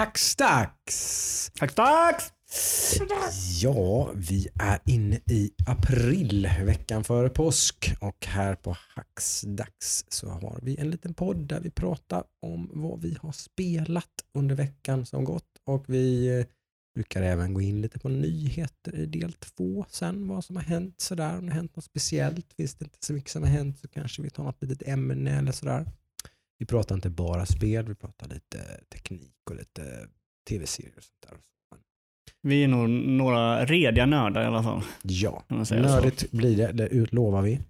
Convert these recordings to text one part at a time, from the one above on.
Hackstacks! Tack, tack! Ja, vi är inne i april, veckan före påsk och här på Hacksdags så har vi en liten podd där vi pratar om vad vi har spelat under veckan som gått och vi eh, brukar även gå in lite på nyheter i del två sen, vad som har hänt sådär, om det har hänt något speciellt, finns det inte så mycket som har hänt så kanske vi tar något litet ämne eller sådär. Vi pratar inte bara spel, vi pratar lite teknik och lite tv-serier och sånt där. Vi är nog några rediga nördar i alla fall. Ja, nördigt blir det, det utlovar vi.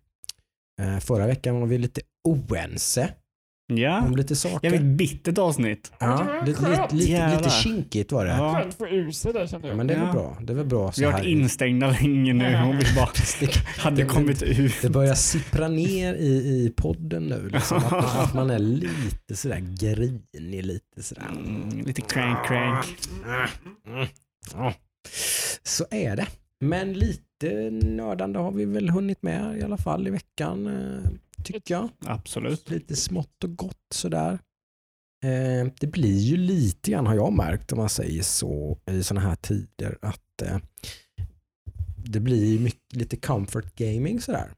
Eh, förra veckan var vi lite oense Ja, om lite saker. jag vill bittert avsnitt. ja, lite, lite, lite, lite kinkigt var det. Ja. Skönt kände jag. men det är väl bra. Det är väl bra så Vi har varit instängda länge nu och vi bara Det, hade det- kommit ut. det börjar sippra ner i, i podden nu. Liksom, att, man, att man är lite sådär grinig, lite sådär. Mm, lite crank crank. Så är det. Men lite nördande har vi väl hunnit med i alla fall i veckan, tycker jag. Absolut. Lite smått och gott sådär. Eh, det blir ju lite grann har jag märkt om man säger så i sådana här tider att eh, det blir mycket, lite comfort gaming sådär.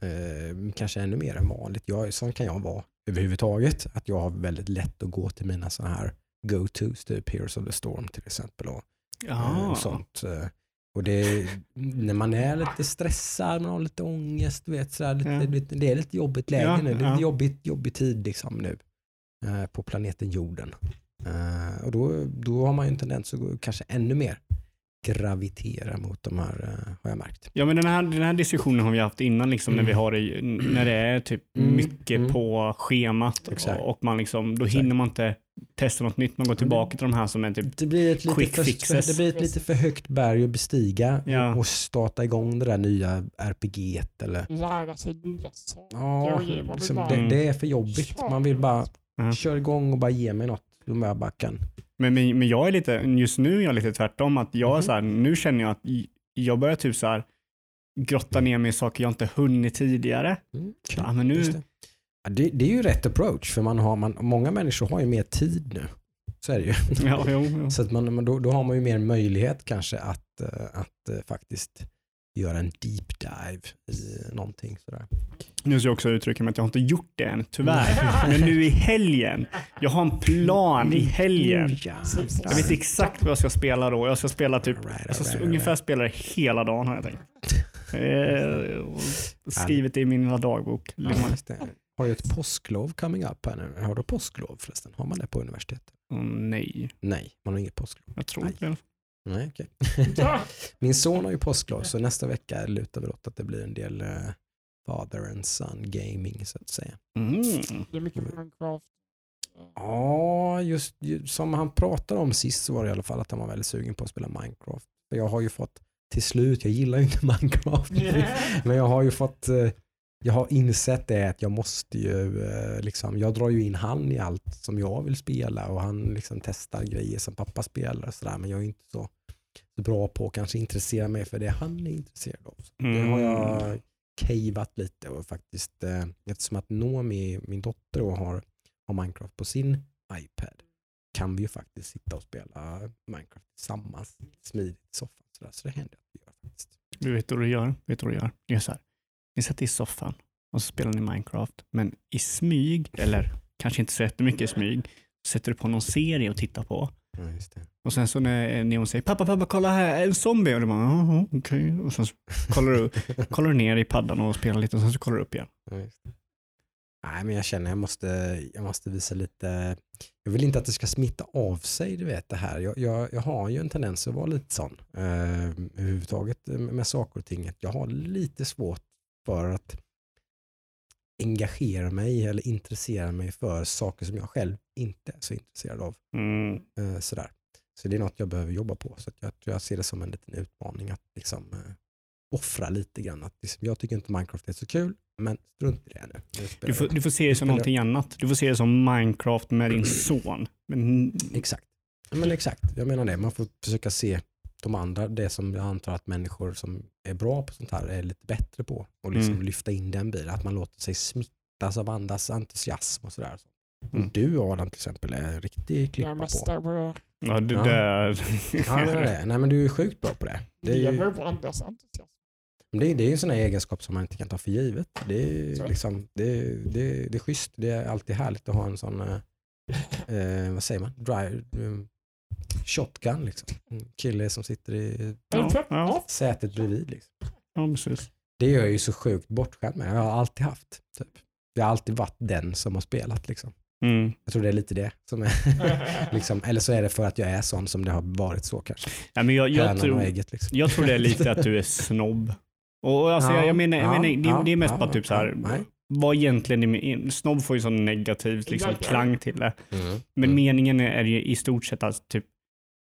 Eh, kanske ännu mer än vanligt. Jag, sån kan jag vara överhuvudtaget. Att jag har väldigt lätt att gå till mina sådana här go-tos, typ Heroes of the Storm till exempel. Och, eh, Ja. och sånt. Och det, när man är lite stressad, man har lite ångest, du vet, sådär, lite, Ja. lite, det är lite jobbigt läge Ja, nu. Det är ja. jobbigt, jobbig tid liksom nu eh, på planeten jorden. Eh, och då, då har man ju en tendens att gå, kanske ännu mer gravitera mot de här, eh, har jag märkt. Ja men den här, den här diskussionen har vi haft innan liksom, när vi har det, när det är typ Mm, mycket mm. på schemat och, och man liksom, då Exakt. hinner man inte testa något nytt. Man går tillbaka till de här som är typ Det blir ett lite, Quick för, fixes. det blir ett lite för högt berg att bestiga Ja. och, starta igång det där nya RPG eller Lära sig nya saker. Ja, liksom, det, det är för jobbigt. Man vill bara Ja. köra igång och bara ge mig något bara kan. Men, men, men jag är lite, just nu är jag lite tvärtom. Att jag Mhm. så här, nu känner jag att jag börjar typ så här grotta ner mig i saker jag inte hunnit tidigare. Mm, Ja, men nu, Just det. Det, är ju rätt approach för man har, man, många människor har ju mer tid nu. Så är det ju. ja, jo, jo. Så att man, då, då har man ju mer möjlighet kanske att, eh, att eh, faktiskt göra en deep dive i någonting sådär. Nu ska jag också uttrycka mig att jag har inte gjort det än, tyvärr. Men nu i helgen, jag har en plan i helgen. Ja, Jag vet exakt vad jag ska spela då. Jag ska spela typ, jag ska alright, ungefär spela det hela dagen har jag tänkt. Eh, skrivit det i min lilla dagbok. Ja. Har ju ett påsklov coming up här nu. Har du påsklov förresten? Har man det på universitetet? Åh, nej, Nej, man har inget påsklov. jag tror inte det. Nej, okej. Min son har ju påsklov så nästa vecka lutar väl åt att det blir en del eh, father and son gaming så att säga. Mm. Det är mycket Minecraft. Ja, just ju- som han pratade om sist så var det i alla fall att han var väldigt sugen på att spela Minecraft. För jag har ju fått till slut, jag gillar ju inte Minecraft, men jag har ju fått eh, jag har insett det att jag måste ju, eh, liksom, jag drar ju in han i allt som jag vill spela och han liksom testar grejer som pappa spelar och sådär men jag är inte så, så bra på att kanske intressera mig för det han är intresserad av. Så Det har Mm. jag cavat lite och faktiskt eh, eftersom att Nomi, min dotter, då, har, har Minecraft på sin iPad kan vi ju faktiskt sitta och spela Minecraft tillsammans smidigt i soffan. Så, där. så det händer att vi gör faktiskt. Du vet vad du gör? Vet vad du gör? Du gör så här. Ni sätter i soffan och så spelar ni Minecraft, men i smyg, eller kanske inte så jättemycket i smyg, sätter du på någon serie och tittar på. Ja. Och sen så när Neon säger pappa, pappa, kolla här, en zombie. Och du bara, "Jaha, okej. Och sen så kollar du, kollar du ner i paddan och spelar lite och sen så kollar du upp igen. Ja. Nej, men jag känner jag måste, jag måste visa lite, jag vill inte att det ska smitta av sig, du vet det här. Jag, jag, jag har ju en tendens att vara lite sån eh, överhuvudtaget med saker och ting. Jag har lite svårt för att engagera mig eller intressera mig för saker som jag själv inte är så intresserad av. Mm. Eh, sådär. Så det är något jag behöver jobba på. Så att jag, jag ser det som en liten utmaning att liksom, eh, offra lite grann. Att liksom, jag tycker inte Minecraft är så kul, men strunt i det nu. Du, får, du får se det som någonting annat. Du får se det som Minecraft med din son. Men, Exakt. Ja, Men exakt, jag menar det. Man får försöka se de andra, det som jag antar att människor som är bra på sånt här är lite bättre på och liksom Mm. lyfta in den biten. Att man låter sig smittas av andras entusiasm och sådär. Mm. Du Adam till exempel är en riktig klippa på. på Ja, det Ja. där. Ja, det är det. Nej men du är sjukt bra på det. Det är, ju, det är, det är ju en sån här egenskap som man inte kan ta för givet. Det är, liksom, det, det, det är schysst. Det är alltid härligt att ha en sån, eh, eh, vad säger man, Drive, shotgun liksom. En kille som sitter i Ja, ja, sätet bredvid. Liksom. ja, precis. Det är jag ju så sjukt bortskämd med. Jag har alltid haft. Typ. Det har alltid varit den som har spelat. Liksom. Mm. Jag tror det är lite det. Som är, liksom, eller så är det för att jag är sån som det har varit så kanske. Ja, men jag, jag, tror, ägget. Liksom. jag tror det är lite att du är snobb. Och och alltså, Ja, jag, jag menar, jag ja, menar det, ja, det är mest ja, bara typ så här, nej. vad egentligen, är- snobb får ju sån negativ liksom, klang till det. Mm. Men Mm. meningen är ju i stort sett alltså typ,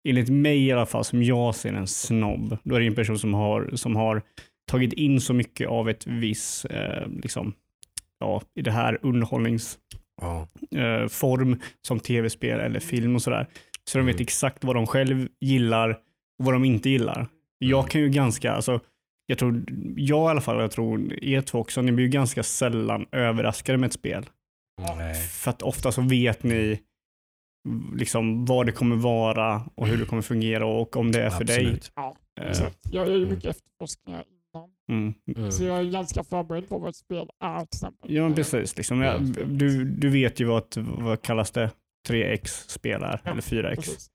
enligt mig i alla fall, som jag ser en snobb, då är det en person som har, som har tagit in så mycket av ett viss, eh, liksom, ja, i det här underhållningsform eh, som tv-spel eller film och sådär. Så de vet Mm. exakt vad de själv gillar och vad de inte gillar. Jag Mm. kan ju ganska, alltså, jag tror, jag i alla fall, jag tror er två också, ni blir ju ganska sällan överraskade med ett spel. Nej. För att ofta så vet ni liksom vad det kommer vara och hur det kommer fungera och om det är för Absolut. Ja, dig. så Eh, att jag gör ju Mm. mycket efterforskningar innan. Mm. Mm. Så jag är ganska förberedd på vad ett spel är till exempel. Ja, precis. Liksom, ja, du, du vet ju vad, vad kallas det? 3X-spel är, Ja, eller 4X. Precis.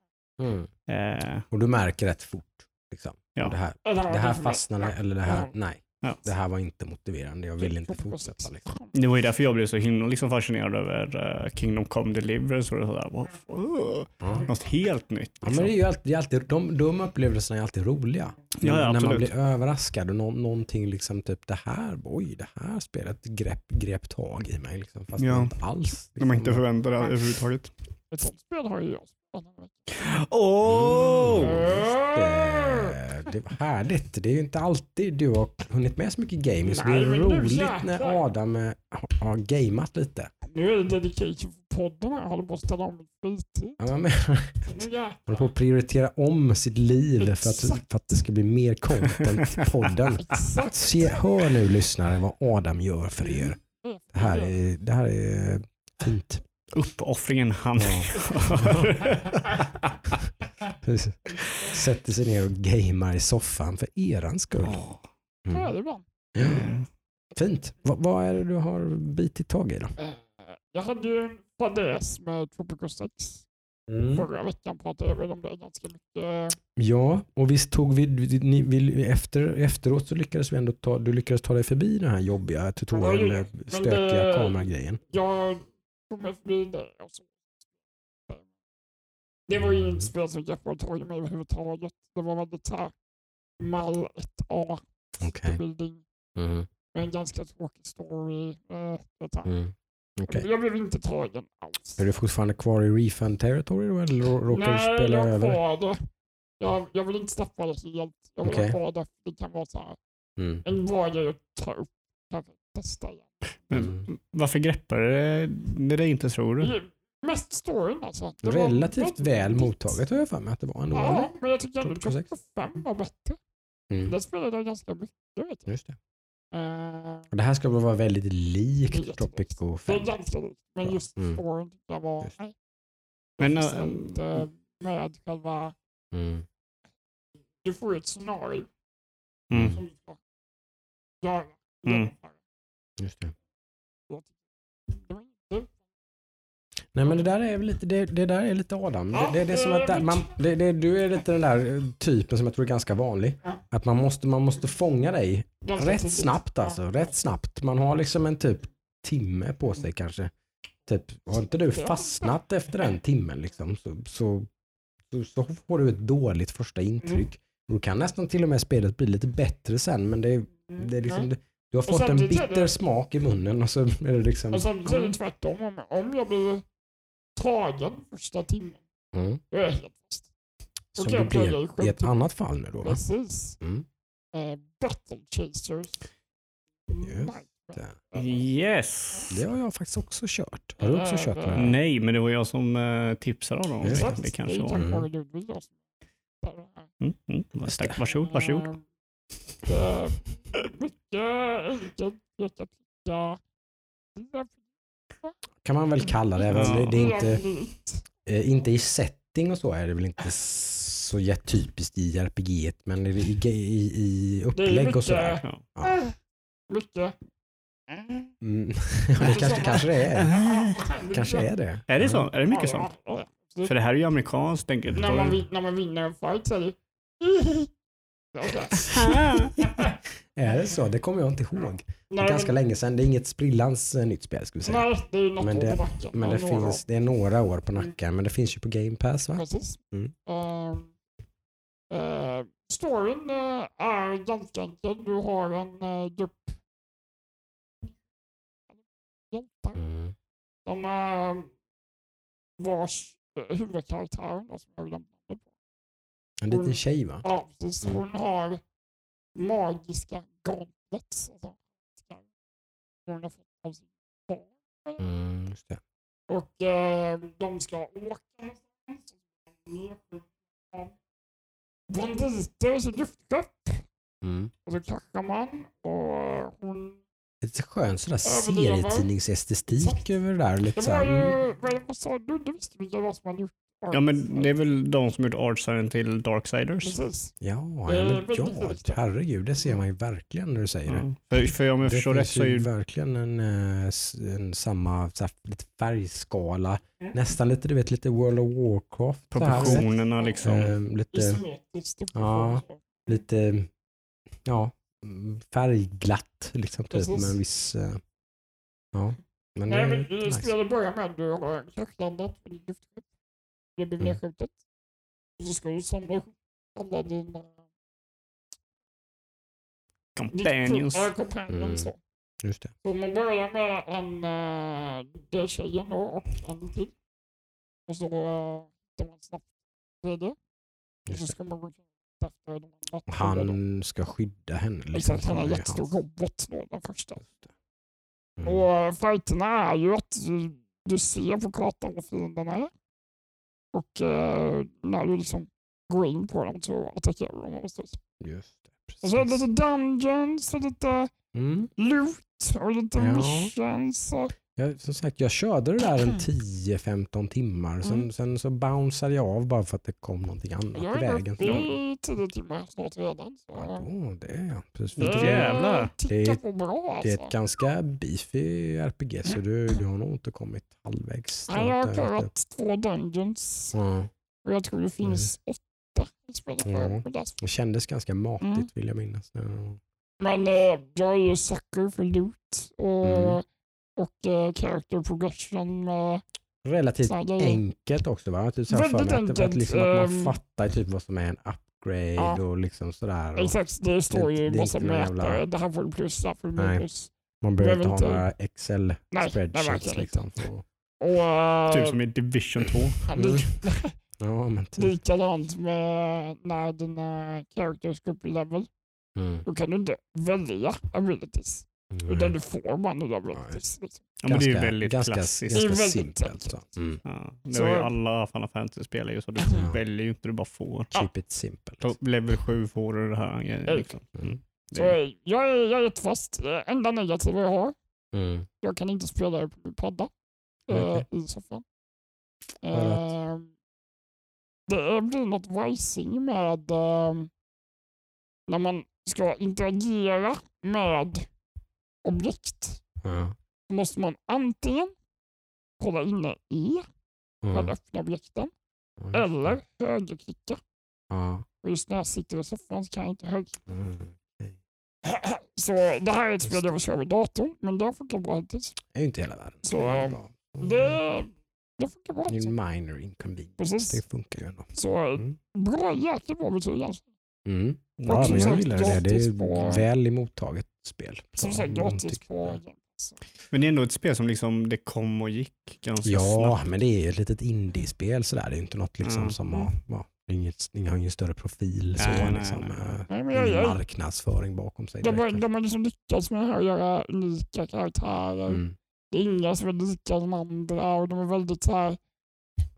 Mm. Eh, Och du märker rätt fort. Liksom. Ja. Det här, det här fastnade eller det här, Ja. nej. Ja. Det här var inte motiverande. Jag vill inte fortsätta. Liksom. Det var ju därför jag blev så himla liksom fascinerad över uh, Kingdom Come Deliverance och sådär. Wow, uh, Ja. något helt nytt. Ja, Liksom. men det är ju alltid, det är alltid, de, de upplevelserna är alltid roliga. Ja, ja, När man blir överraskad och nå, någonting liksom typ det här, oj det här spelet grepp, grep tag i mig. Liksom, fast Ja. inte alls. De har liksom. inte förväntat det överhuvudtaget. Ett sånt spel har ju jag Åh! det, det var härligt. Det är ju inte alltid du har hunnit med så mycket gaming så det är roligt när Adam eh, har, gameat lite. Nu är det dedication för podden här. Håller på att ställa om fritid. Ja, men, håller på att prioritera om sitt liv för att, för att det ska bli mer content till podden. Se, hör nu lyssnare vad Adam gör för er. Det här är, det här är fint. Uppoffringen han Precis. Sätter sig ner och gamer i soffan för eran skull. Åh. Ja, Mm. det är bra. Fint. Va, vad är det du har bitit tag i då? Eh, Jag hade ju en fadäs med Tropico 6 Mm. förra veckan. Pratade jag väl om det ganska mycket. Ja, och visst tog vi, ni, vi efter, efteråt så lyckades vi ändå ta, du lyckades ta dig förbi den här jobbiga tutorial Ja, med men stökiga kameragrejen. Jag tog förbi det. Och så. Det var ju inte spel som Jeff tagit med överhuvudtaget. Det var väldigt så här mall 1A Okej. building Mm. med en ganska tråkig story. Det här. Mm. Okej. Jag blev inte tagen alls. Är du fortfarande kvar i refund territory då eller rå- råkar du Nej, spela jag över? har det. Jag, jag vill inte släppa det helt. Jag vill Okej. ha kvar det. Det kan vara så här. Mm. en grej att ta upp. Kanske testa igen. Men Mm. Varför greppar det, det dig inte tror du? Det är Mest storyn alltså. Det var Relativt väldigt- väl mottaget har jag för mig att det var ändå. eller? Ja, men jag tycker ändå att Tropico 5 var bättre. Mm. Det spelade jag ganska mycket. Vet jag. Just det. Eh, Och det här ska väl vara väldigt Det likt. Tropico det 5. är ganska likt, men Ja. just Mm. storyn tyckte jag var... Just. Nej. Men, Men, äh, inte med själva... Mm. Du får ju ett scenario Mm. som du ska göra. Mm. Just det. Nej men det där är lite, det, det där är lite Adam. Det, det, det är som att där, man, det, det, du är lite den där eh, typen som jag tror är ganska vanlig. Att man måste, man måste fånga dig rätt snabbt alltså. Rätt snabbt. Man har liksom en typ timme på sig kanske. Typ, har inte du fastnat efter den timmen liksom så, så, så, så får du ett dåligt första intryck. Du kan nästan till och med spelet bli lite bättre sen men det, är- Mm. det är liksom, det, du har fått en samtidigt bitter det- smak i munnen och så är det liksom... Och så är det tvärtom. Om, om jag blir tagen första timmen, Mm. då är jag helt fast. Som jag plöja blev i ett annat fall nu då va? Precis. Mm. Eh, Battle Chasers. Det. Yes! Det har jag faktiskt också kört. Har du också kört det? Mm. Nej, men det var jag som uh, tipsade om dem. Det, det kanske är var... Mm. det. Mm, mm. Tack, varsågod, varsågod. Enkelt. Kan man väl kalla det. Ja. Det, det är inte, eh, inte i setting och så är det väl inte så jättetypiskt i RPG men i, i, i, upplägg och sådär. Ja. Mycket. Mm. Det kanske, kanske det är. Kanske är det. Är det så? Är det mycket sånt? För det här är ju amerikanskt, tänker jag. När man, när man vinner en fight så är det. Är det så? Det kommer jag inte ihåg. Det är Nej, ganska men- länge sedan. Det är inget sprillans eh, nytt spel skulle vi säga. Nej, det är något Men det- på backen. Men det några finns, det är några år på nacken. Men det finns ju på Game Pass va? Precis. Mm. Ehm, eh, storyn eh, är ganska enkel. Du har en uh, grupp hjältar. Mm. De är vars uh, huvudkaraktär, som jag på. En liten tjej va? Ja, precis. Mm. Hon har magiska gauntlets. Alltså. Hon har fått av sin det. Och eh, de ska åka Banditer sitt luftskepp. Mm. Och så kraschar man. Och hon... Lite skön sådär serietidningsestetik över det där. Lite Det så var ju... Vad, vad sa du? Du visste vilka det var som hade gjort Ja, men det är väl de som gjort artsignen till Darksiders. Precis. Ja, Det väldigt ja, herregud, det ser man ju verkligen när du säger det. Ja. För, för om jag Det förstår rätt finns så är ju verkligen en, eh, en samma så här, lite färgskala. Mm. Nästan lite, du vet, lite World of Warcraft. så här, proportionerna liksom. eh, lite. Ja. lite ja, mm, färgglatt liksom typ med en viss eh, ja. Men Nej, det men är i nice. spelet börjar med att du har luftskepp. Det blir Mm. nedskjutet. Och så ska du samla ihop alla dina Companions. Ja, companions. Mm. Just det. Så man börjar med en, uh, det tjejen då och en till. Och så hittar man snabbt tredje. Och så ska man gå efter de andra. Han ska skydda henne. Liksom, Exakt, han är en jättestor robot då, den första. Mm. Och uh, fighterna är ju att du, du ser på kartan vad fienderna är. Och eh, när du liksom går in på dem så attackerar dem förstås. Just det. Och så är det Precis. lite dungeons och lite Mm. loot och lite Ja. missions. Och, Jag, som sagt, jag körde det där en 10-15 timmar. Sen, Mm. sen så bounceade jag av bara för att det kom någonting annat jag i vägen. uppe i tio timmar snart redan. Så, Ja, då, det är jag. Precis. det För det, Jävlar. Det är- på bra det är alltså. ett ganska beefy RPG så du, du har nog inte kommit halvvägs. Nej, jag har klarat två dungeons Ja, och jag tror det finns åtta i spelet. Mm. För- för det. det kändes ganska matigt Mm. vill jag minnas. Men eh, jag är ju sucker för loot och, Mm. Och eh, character progression. Eh, Relativt enkelt också va? Typ så Väldigt att, det- att, enkelt, liksom att man ehm, fattar typ vad som är en upgrade Ja. och liksom sådär. Och Exakt, det står ju massa mätare. Det här får du plus, det här får du minus. man behöver inte ha inte- några excel Nej, spreadsheets liksom. Så. Och, eh, Typ som i Division 2. lik- Ja men typ. Likadant med när dina characters går upp i level. Mm. Då kan du inte välja abilities. Utan Mm. du får bara nya. Liksom. Ja, men det är ju väldigt ganska, klassiskt. Ganska Det är väldigt simpelt. Så. Mm. Ja, det Så- var ju alla Final Fantasy-spel är ju så. Du Ja. väljer ju inte, du bara får. Ja. Keep it simple. På level 7 får du det här. grejen, Liksom. Mm. Det Så är- jag är, jag är jättefast. Det enda negativa jag har, Mm. jag kan inte spela det på min padda eh, Okej. i soffan. Att? Eh, det blir något vajsing med eh, när man ska interagera med objekt. Ja. Då måste man antingen hålla inne att Mm. öppna objekten Ja. eller högerklicka. Ja. Och just när jag sitter i soffan så kan jag inte höger. Mm. Så det här är ett spel jag vill köra med datorn, men det funkar bra hittills. Det är ju inte hela världen. Så, Det bra. Det, funkar bra. Det är minor inconvenience. Precis. Det funkar ju ändå. Så Mm. bra, jäkligt bra betyg alltså. Mm. Ja, men jag gillar det. Det är väl emottaget spel. Som Så, sagt, gratis tycker på jag. Game Pass. Men det är ändå ett spel som liksom, det kom och gick ganska Ja, snabbt. men det är ju ett litet indiespel sådär. Det är inte något liksom Mm. som har, ja, inget, har ingen större profil så, Nej, nej, liksom, nej. eh, Nej, men jag, jag, marknadsföring bakom sig. de, har, direkt. de har liksom lyckats med att göra unika karaktärer. Mm. Det är inga som är lika som andra och de är väldigt så här,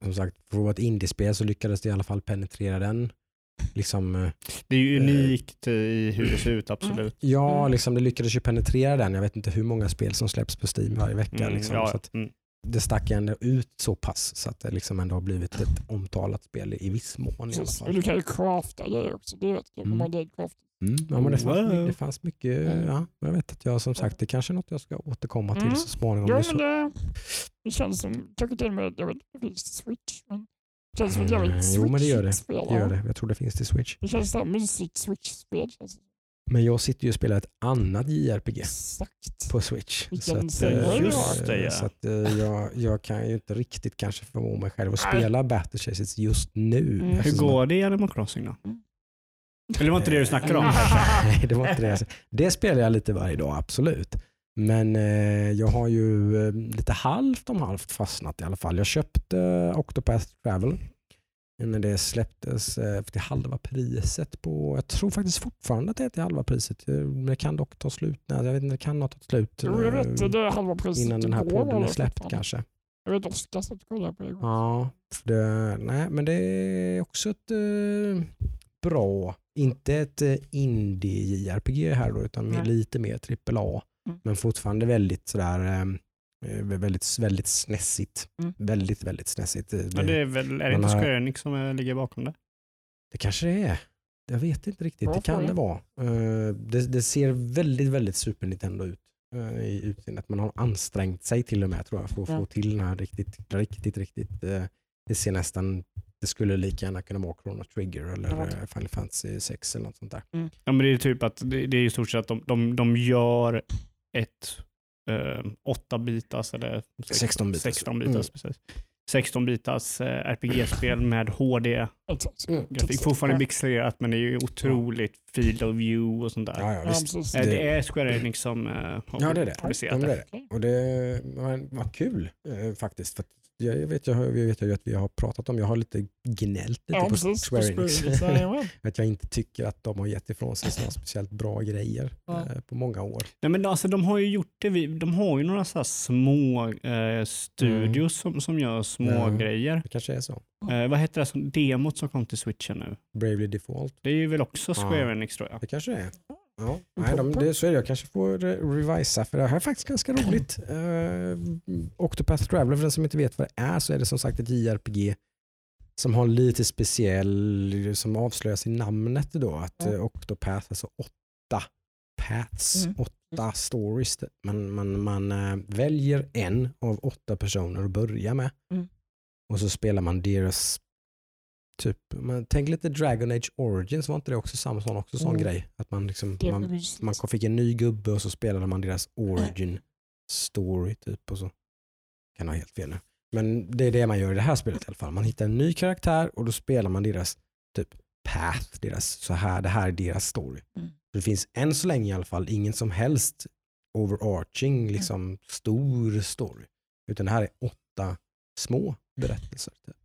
Som sagt, för att vara ett indiespel så lyckades det i alla fall penetrera den. Liksom, eh, Det är ju unikt i hur det ser ut, absolut. ja, Mm. liksom, det lyckades ju penetrera den. Jag vet inte hur många spel som släpps på Steam varje vecka. Mm, liksom, ja, så att mm. det stack ändå ut så pass så att det liksom ändå har blivit ett omtalat spel i viss mån i alla fall. du kan ju crafta grejer också. Det kul. Mm. Det craft. Mm, ja, men det, fanns, Mm. my- det fanns mycket, Mm. ja, jag vet att jag som sagt, det kanske är något jag ska återkomma till Mm. så småningom. Är men det, det känns som, kanske till och med, jag vet inte, Switch. Men känns som ett Mm, jävligt jo, men det gör det. Switch-spel. det gör det. Jag tror det finns till Switch. Det känns som mysigt Switch-spel. det. Men jag sitter ju och spelar ett annat JRPG Exakt. på Switch. Så att, eh, Just det, ja. Så att, eh, jag, jag kan ju inte riktigt kanske förmå mig själv att Nej. spela Battle Chases just nu. Mm. Hur eftersom går det i Animal Crossing då? Mm. Eller var inte det du snackade om? Nej, det var inte det. Det spelar jag lite varje dag, absolut. Men eh, jag har ju eh, lite halvt om halvt fastnat i alla fall. Jag köpte eh, Octopath Travel när det släpptes eh, till halva priset på, jag tror faktiskt fortfarande att det är till halva priset. Eh, Men det kan dock ta slut, nej, jag vet inte, det kan ha tagit slut Jo, jag vet, det är halva priset innan den här podden är släppt kanske. Jag vet Oskar satt och kollade på det. Ja, det, nej, men det är också ett eh, bra, inte ett eh, indie-JRPG här då, utan Nej. lite mer AAA. Mm. Men fortfarande väldigt sådär, eh, väldigt, väldigt snässigt. Mm. Väldigt, väldigt snässigt. Det, Ja, det är väl, är det inte har- Enix som eh, ligger bakom det? det kanske det är. Jag vet inte riktigt, Ja, det kan det vara. Eh, det, det ser väldigt, väldigt Super Nintendo ut i utseendet. Man har ansträngt sig till och med tror jag för att Ja. få till den här riktigt, riktigt, riktigt. Det ser nästan, det skulle lika gärna kunna vara Chrono Trigger eller Ja. Final Fantasy 6 eller något sånt där. Ja, men det är typ att det, det är i stort sett att de, de, de gör ett eh, 8 bitars eller 16 bitars. 16 bitars, precis. 16 bitars eh, RPG-spel med HD. Mm. Grafik fortfarande pixelerat men det är ju otroligt field of view och sånt där. Ja, ja, visst. Eh, det- det är Square Enix som eh, har Ja, det är det. producerat Ja, det är det. Och det var, var kul eh, faktiskt. För jag, jag, vet, jag, jag vet ju att vi har pratat om, jag har lite gnällt lite Ja, på precis. Square På Enix. Square Enix, jajamän. att jag inte tycker att de har gett ifrån sig några speciellt bra grejer Ja. eh, på många år. Nej, men alltså, de har ju gjort det. De har ju några så här små eh, studios som, som gör små Ja. grejer. Det kanske är så. Eh, vad heter det som demot som kom till switchen nu? Bravely Default. Det är ju väl också Square Ja. Enix tror jag. Det kanske är. Ja, nej, de, det, så är det. Jag kanske får eh, revisa för det här är faktiskt ganska roligt. Uh, Octopath Traveler, för den som inte vet vad det är så är det som sagt ett JRPG som har lite speciell, som avslöjas i namnet då, att uh, Octopath, alltså åtta paths, Mm. åtta stories. Man, man, man eh, väljer en av åtta personer att börja med Mm. och så spelar man deras Typ, man, tänk lite Dragon Age Origins, var inte det också samma sån, också sån Mm. grej? Att man, liksom, man, man fick en ny gubbe och så spelade man deras origin story typ och så. Kan ha helt fel nu. Men det är det man gör i det här spelet i alla fall. Man hittar en ny karaktär och då spelar man deras typ path, deras, så här, det här är deras story. Mm. Det finns än så länge i alla fall ingen som helst overarching, liksom stor story. Utan det här är åtta små berättelser. Typ.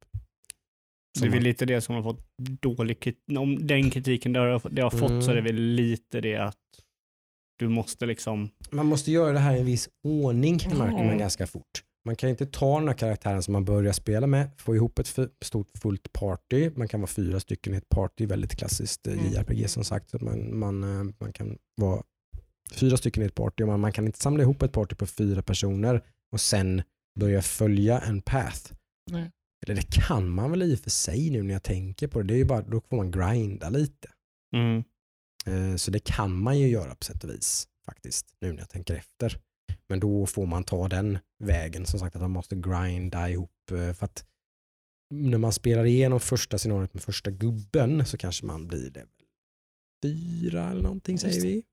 Det är väl lite det som har fått dålig kritik. Om den kritiken det har, det har fått Mm. så är det väl lite det att du måste liksom... man måste göra det här i en viss ordning märker man Mm. ganska fort. Man kan inte ta den här karaktären som man börjar spela med, få ihop ett stort fullt party. Man kan vara fyra stycken i ett party, väldigt klassiskt Mm. JRPG som sagt. Man, man, eh, man kan vara fyra stycken i ett party och man, man kan inte samla ihop ett party på fyra personer och sen börja följa en path. Nej. Eller det kan man väl i och för sig nu när jag tänker på det. det är ju bara, då får man grinda lite. Mm. Eh, Så det kan man ju göra på sätt och vis faktiskt, nu när jag tänker efter. Men då får man ta den vägen, som sagt att man måste grinda ihop. eh, För att när man spelar igenom första scenariot med första gubben så kanske man blir det väl fyra eller någonting säger Just vi.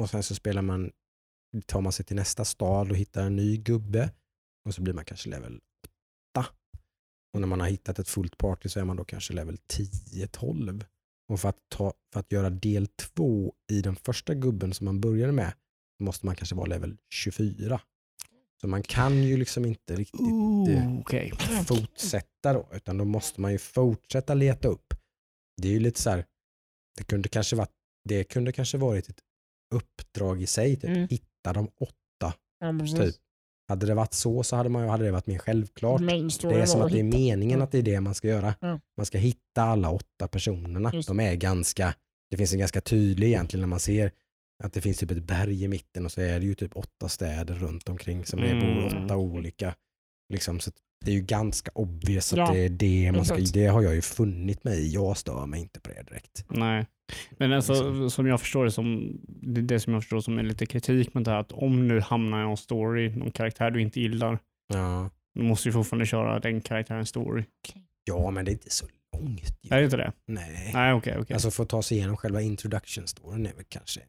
Och sen så spelar man, tar man sig till nästa stad och hittar en ny gubbe och så blir man kanske level 8. Och när man har hittat ett fullt party så är man då kanske level 10-12. Och för att, ta, för att göra del två i den första gubben som man började med måste man kanske vara level 24. Så man kan ju liksom inte riktigt Ooh, okej. fortsätta då, utan då måste man ju fortsätta leta upp. Det är ju lite så här, det kunde kanske varit, det kunde kanske varit ett uppdrag i sig, typ Mm. hitta de åtta. Ja. Typ. Hade det varit så så hade, man, hade det varit mer självklart. Det är som att det är meningen att det är det man ska göra. Ja. Man ska hitta alla åtta personerna. Just De är ganska, det finns en ganska tydlig egentligen när man ser att det finns typ ett berg i mitten och så är det ju typ åtta städer runt omkring som är bor Mm. åtta olika Liksom, så att det är ju ganska obvious att Ja, det är det man ska, det har jag ju funnit mig i. Jag stör mig inte på det direkt. Nej. Men alltså, Liksom. som jag förstår det, som, det är det som jag förstår som är lite kritik mot det här, att om nu hamnar i en story, någon karaktär du inte gillar, Ja. då måste du fortfarande köra den karaktärens story. ja, men det är inte så långt. ju. Är det inte det? Nej. Nej, okej. okej. Alltså för att ta sig igenom själva introduction-storyn är väl kanske en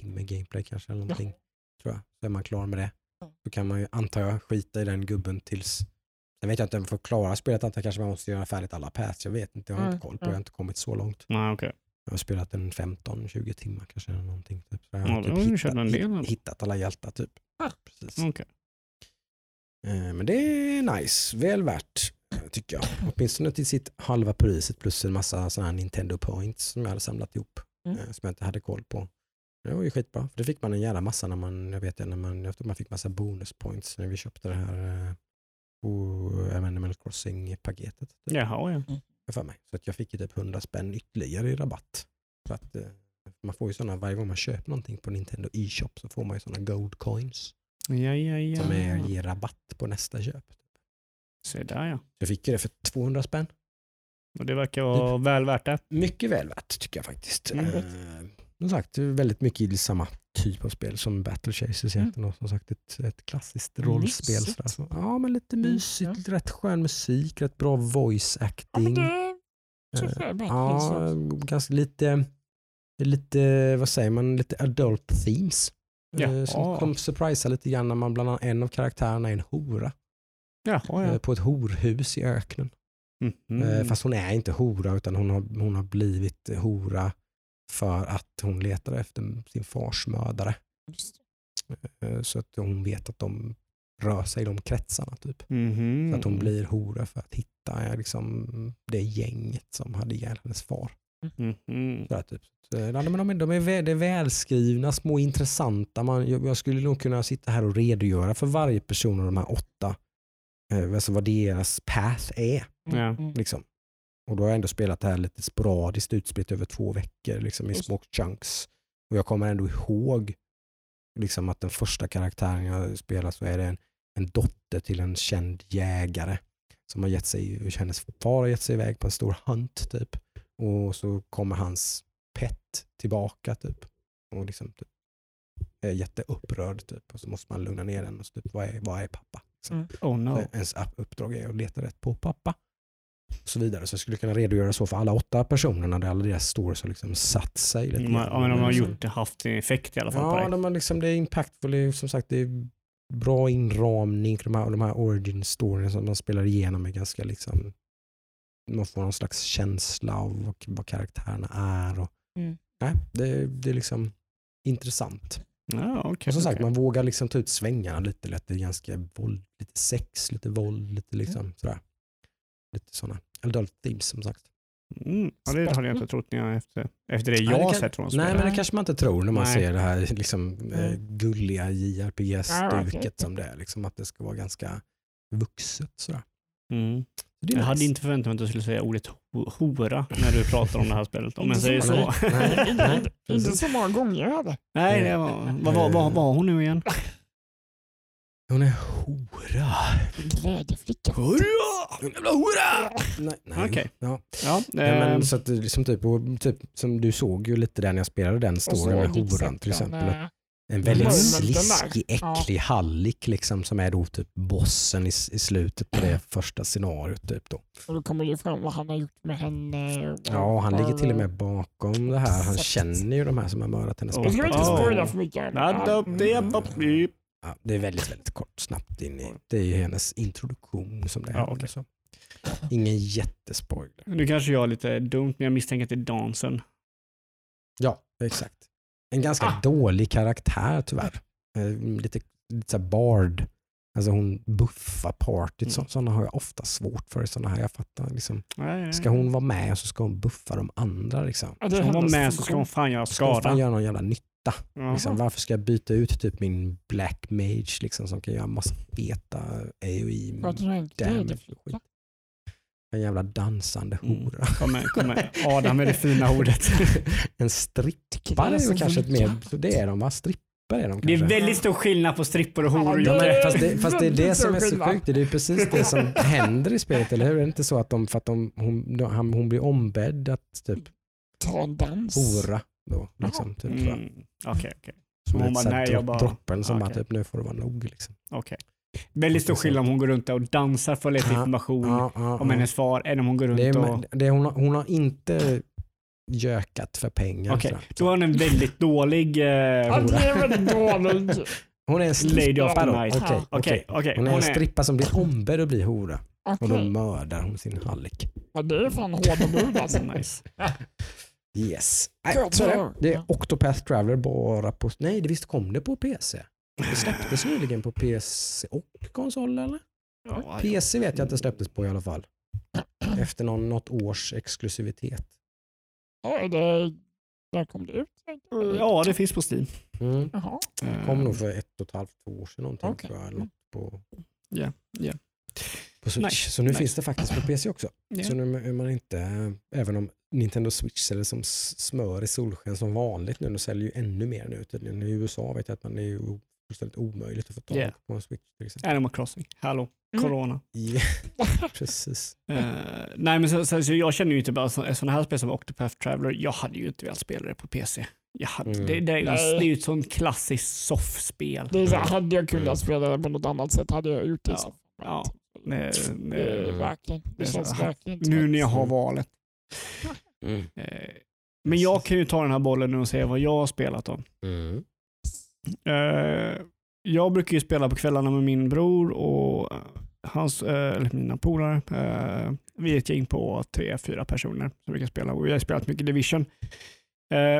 timme gameplay kanske eller någonting. Tror jag. Så är man klar med det. Ja. Då kan man ju, antar jag, skita i den gubben tills Sen vet jag inte, för att klara spelet antar jag kanske man måste göra färdigt alla paths. Jag vet inte, jag har Mm, inte koll på mm. Jag har inte kommit så långt. Nej, okej. Jag har spelat en 15-20 timmar kanske. Eller någonting, typ. Så jag Ja, har då typ hittat, en del. hitt- hittat alla hjältar typ. Ah. Precis. Okej. Eh, Men det är nice, väl värt eh, tycker jag. Åtminstone till sitt halva priset plus en massa sådana här Nintendo points som jag hade samlat ihop. Mm. eh, Som jag inte hade koll på. Det var ju skitbra. För det fick man en jävla massa när man, jag vet när man, jag tror man fick massa bonus points när vi köpte det här på Animal Crossing-paketet. Typ, Jaha, ja. för mig. Så att jag fick ju typ 100 spänn ytterligare i rabatt. Så att, eh, man får ju sådana, varje gång man köper någonting på Nintendo e-shop så får man ju sådana gold coins Ja, ja, ja. som är, ger rabatt på nästa köp. Se där ja. Jag fick ju det för 200 spänn. Och det verkar vara väl värt det. Mycket väl värt tycker jag faktiskt. Mm. Eh, som sagt, väldigt mycket i samma typ av spel som Battle Chasers Mm. egentligen. Och som sagt ett, ett klassiskt rollspel. Så, ja, men lite Mm, mysigt, ja. lite rätt skön musik, rätt bra voice Ja, acting. men det. Ja, ganska lite, lite, vad säger man, lite adult themes. Eh, Ja. Som kom surprisa lite grann när man bland annat, en av karaktärerna är en hora. Jaha, eh, ja. På ett horhus i öknen. Eh, Fast hon är inte hora utan hon har, hon har blivit hora för att hon letar efter sin fars mördare. Eh, Så att hon vet att de rör sig i de kretsarna. Typ. Mhm. Så att hon blir hora för att hitta eh, liksom, det gänget som hade ihjäl hennes far. Mhm. Sådär, typ. Så, ja, men de, är- de är, vä- det är välskrivna, små intressanta. Man, jag, jag skulle nog kunna sitta här och redogöra för varje person av de här åtta. Eh, alltså vad deras path är. Mm. Liksom. Och då har jag ändå spelat det här lite sporadiskt utspritt över två veckor liksom, i små chunks. Och jag kommer ändå ihåg liksom, att den första karaktären jag spelar så är det en, en dotter till en känd jägare som har gett sig, hennes far har gett sig iväg på en stor hunt typ. Och så kommer hans pet tillbaka typ. Och liksom typ, är jätteupprörd typ. Och så måste man lugna ner den och så typ, vad är, vad är pappa? Liksom. Oh no. Ens uppdrag är att leta rätt på pappa. Och så vidare. Så jag skulle kunna redogöra så för alla åtta personerna där alla deras stories har liksom satt sig. Lite De har, ja, men de har Så- gjort det, haft en effekt i alla fall på Ja, dig. de har liksom, det är impactful. Det är, som sagt, det är bra inramning. De här, de här origin stories som man spelar igenom är ganska liksom man får någon slags känsla av vad, vad karaktärerna är. Och, Mm. nej, det, det är liksom intressant. Ja, okej. Och som sagt, okej. man vågar liksom ta ut svängarna lite lätt. Det är ganska våld, lite sex, lite våld, lite liksom sådär. Lite sådana adult themes som sagt. Mm. Ja, det hade jag inte trott när jag efter, efter det Nej, jag det har kan- sett från Nej, men det kanske man inte tror när man Nej. ser det här liksom, eh, gulliga JRPG-stuket okej. som det är. Liksom, att det ska vara ganska vuxet. Sådär. Mm. Det Jag hade nice. inte förväntat mig att du skulle säga ordet ho- hora när du pratar om det här spelet. Om jag Inte säger så. Nej, nej, Inte så många gånger hade. Nej, det var, vad var, vad var hon nu igen? Hon är hora. Glädjeflicka. Hurra! Hon jävla hora! Nej, nej. Okej. Ja. Ja, Ja, eh, men, så att, det liksom typ, och, typ, som du såg ju lite där när jag spelade den storyn med horan till exempel. eh, En väldigt sliskig, äcklig hallick liksom, som är då typ bossen i, i slutet på det första scenariot. Typ då. Och då kommer det fram vad han har gjort med henne. Ja, han ligger till och med bakom det här. Han känner ju de här som har mördat hennes Oh. Jag ska inte Oh. spoila för mycket. Ja, det, mm. är väldigt, väldigt kort, snabbt in i. Det är ju hennes introduktion som det Ja, handlar okej. så. Ingen jättespoiler. Nu kanske jag är lite dumt, men jag misstänker att det är dansen. Ja, exakt. En ganska Ah. dålig karaktär tyvärr. Eh, Lite, lite så bard. Alltså hon buffar partyt. Mm. Sådana har jag ofta svårt för. Såna här, jag fattar liksom. Nej, nej. Ska hon vara med så ska hon buffa de andra. Liksom. Ja, Ska hon vara med så ska hon fan göra Ska hon fan skada. göra någon jävla nytta? Jaha. Liksom, varför ska jag byta ut typ min black mage liksom, som kan göra massa feta AOE är damage glädjeflicka. skit? En jävla dansande Mm. hora. Kom med, kom med. Adam med det fina ordet. en strippare är kanske ett mer, så det är de va? Strippare strippor är de Det är kanske. väldigt stor skillnad på strippor och horor. Ja, men, är fast, det, fast det är det som är så sjukt. Det är precis det som händer i spelet, eller hur? Är det inte så att de, för att de, hon, de, hon blir ombedd att typ Ta en dans. hora då? Liksom, typ. Mm. Okej, okej. Som hon ett bara, så nej, jag bara- droppen som bara okej. typ, nu får det vara nog. Liksom. okej. Väldigt stor så- skillnad om hon går runt och dansar för att leta Ja, information Ja, ja, om ja. hennes far än om hon går runt Det är, och... det, hon, har, hon har inte gökat för pengar. Okej, jag. då var hon en väldigt dålig eh, hora. är. Hon är en strippa då. Okej. Okej, okej. okej. Hon är Hon en är... strippa som blir ombedd att bli hora och då mördar hon sin hallick. Ja, det är fan hårda bud alltså. Nice. Yes. Nej, så är det. är. Octopath Traveler bara på... Nej, det visst kom det på PC? Det släpptes nyligen på PC och konsol eller? Ja, PC vet jag att det släpptes på i alla fall. Efter någon, något års exklusivitet. Ja, det, när kom det ut? ja, det finns på Steam. Mm. Jaha. Eh, Kom nog för ett och ett halvt, två år sedan någonting Okej. tror jag. eller Något på, Ja, ja. På Switch. Nice, Så nu nice. finns det faktiskt på PC också. Ja. Så nu är man inte, även om Nintendo Switch det som smör i solsken som vanligt nu, de säljer ju ännu mer nu tydligen. I USA vet jag att man är ju fullständigt omöjligt att få tag Yeah. på en Switch till exempel. Animal Crossing. Hallå, Mm. corona. Ja, precis. Eh, nej men så, så, så jag känner ju inte bara så, sådana här spel som Octopath Traveler, jag hade ju inte velat spela det på PC. Jag hade, Mm. det, det, är ju- det är ju ett sånt klassiskt soffspel. Det är hade jag kunnat spela det på något annat sätt hade jag gjort det. Ja. så. Ja. Är det, verkligen, det känns verkligen inte nu när jag har valet. Mm. Eh, men jag kan ju ta den här bollen nu och säga vad jag har spelat om. Mm. Eh, jag brukar ju spela på kvällarna med min bror och hans, eh, eller mina polare. Vi är ett gäng på tre, fyra personer som brukar spela och vi har spelat mycket Division.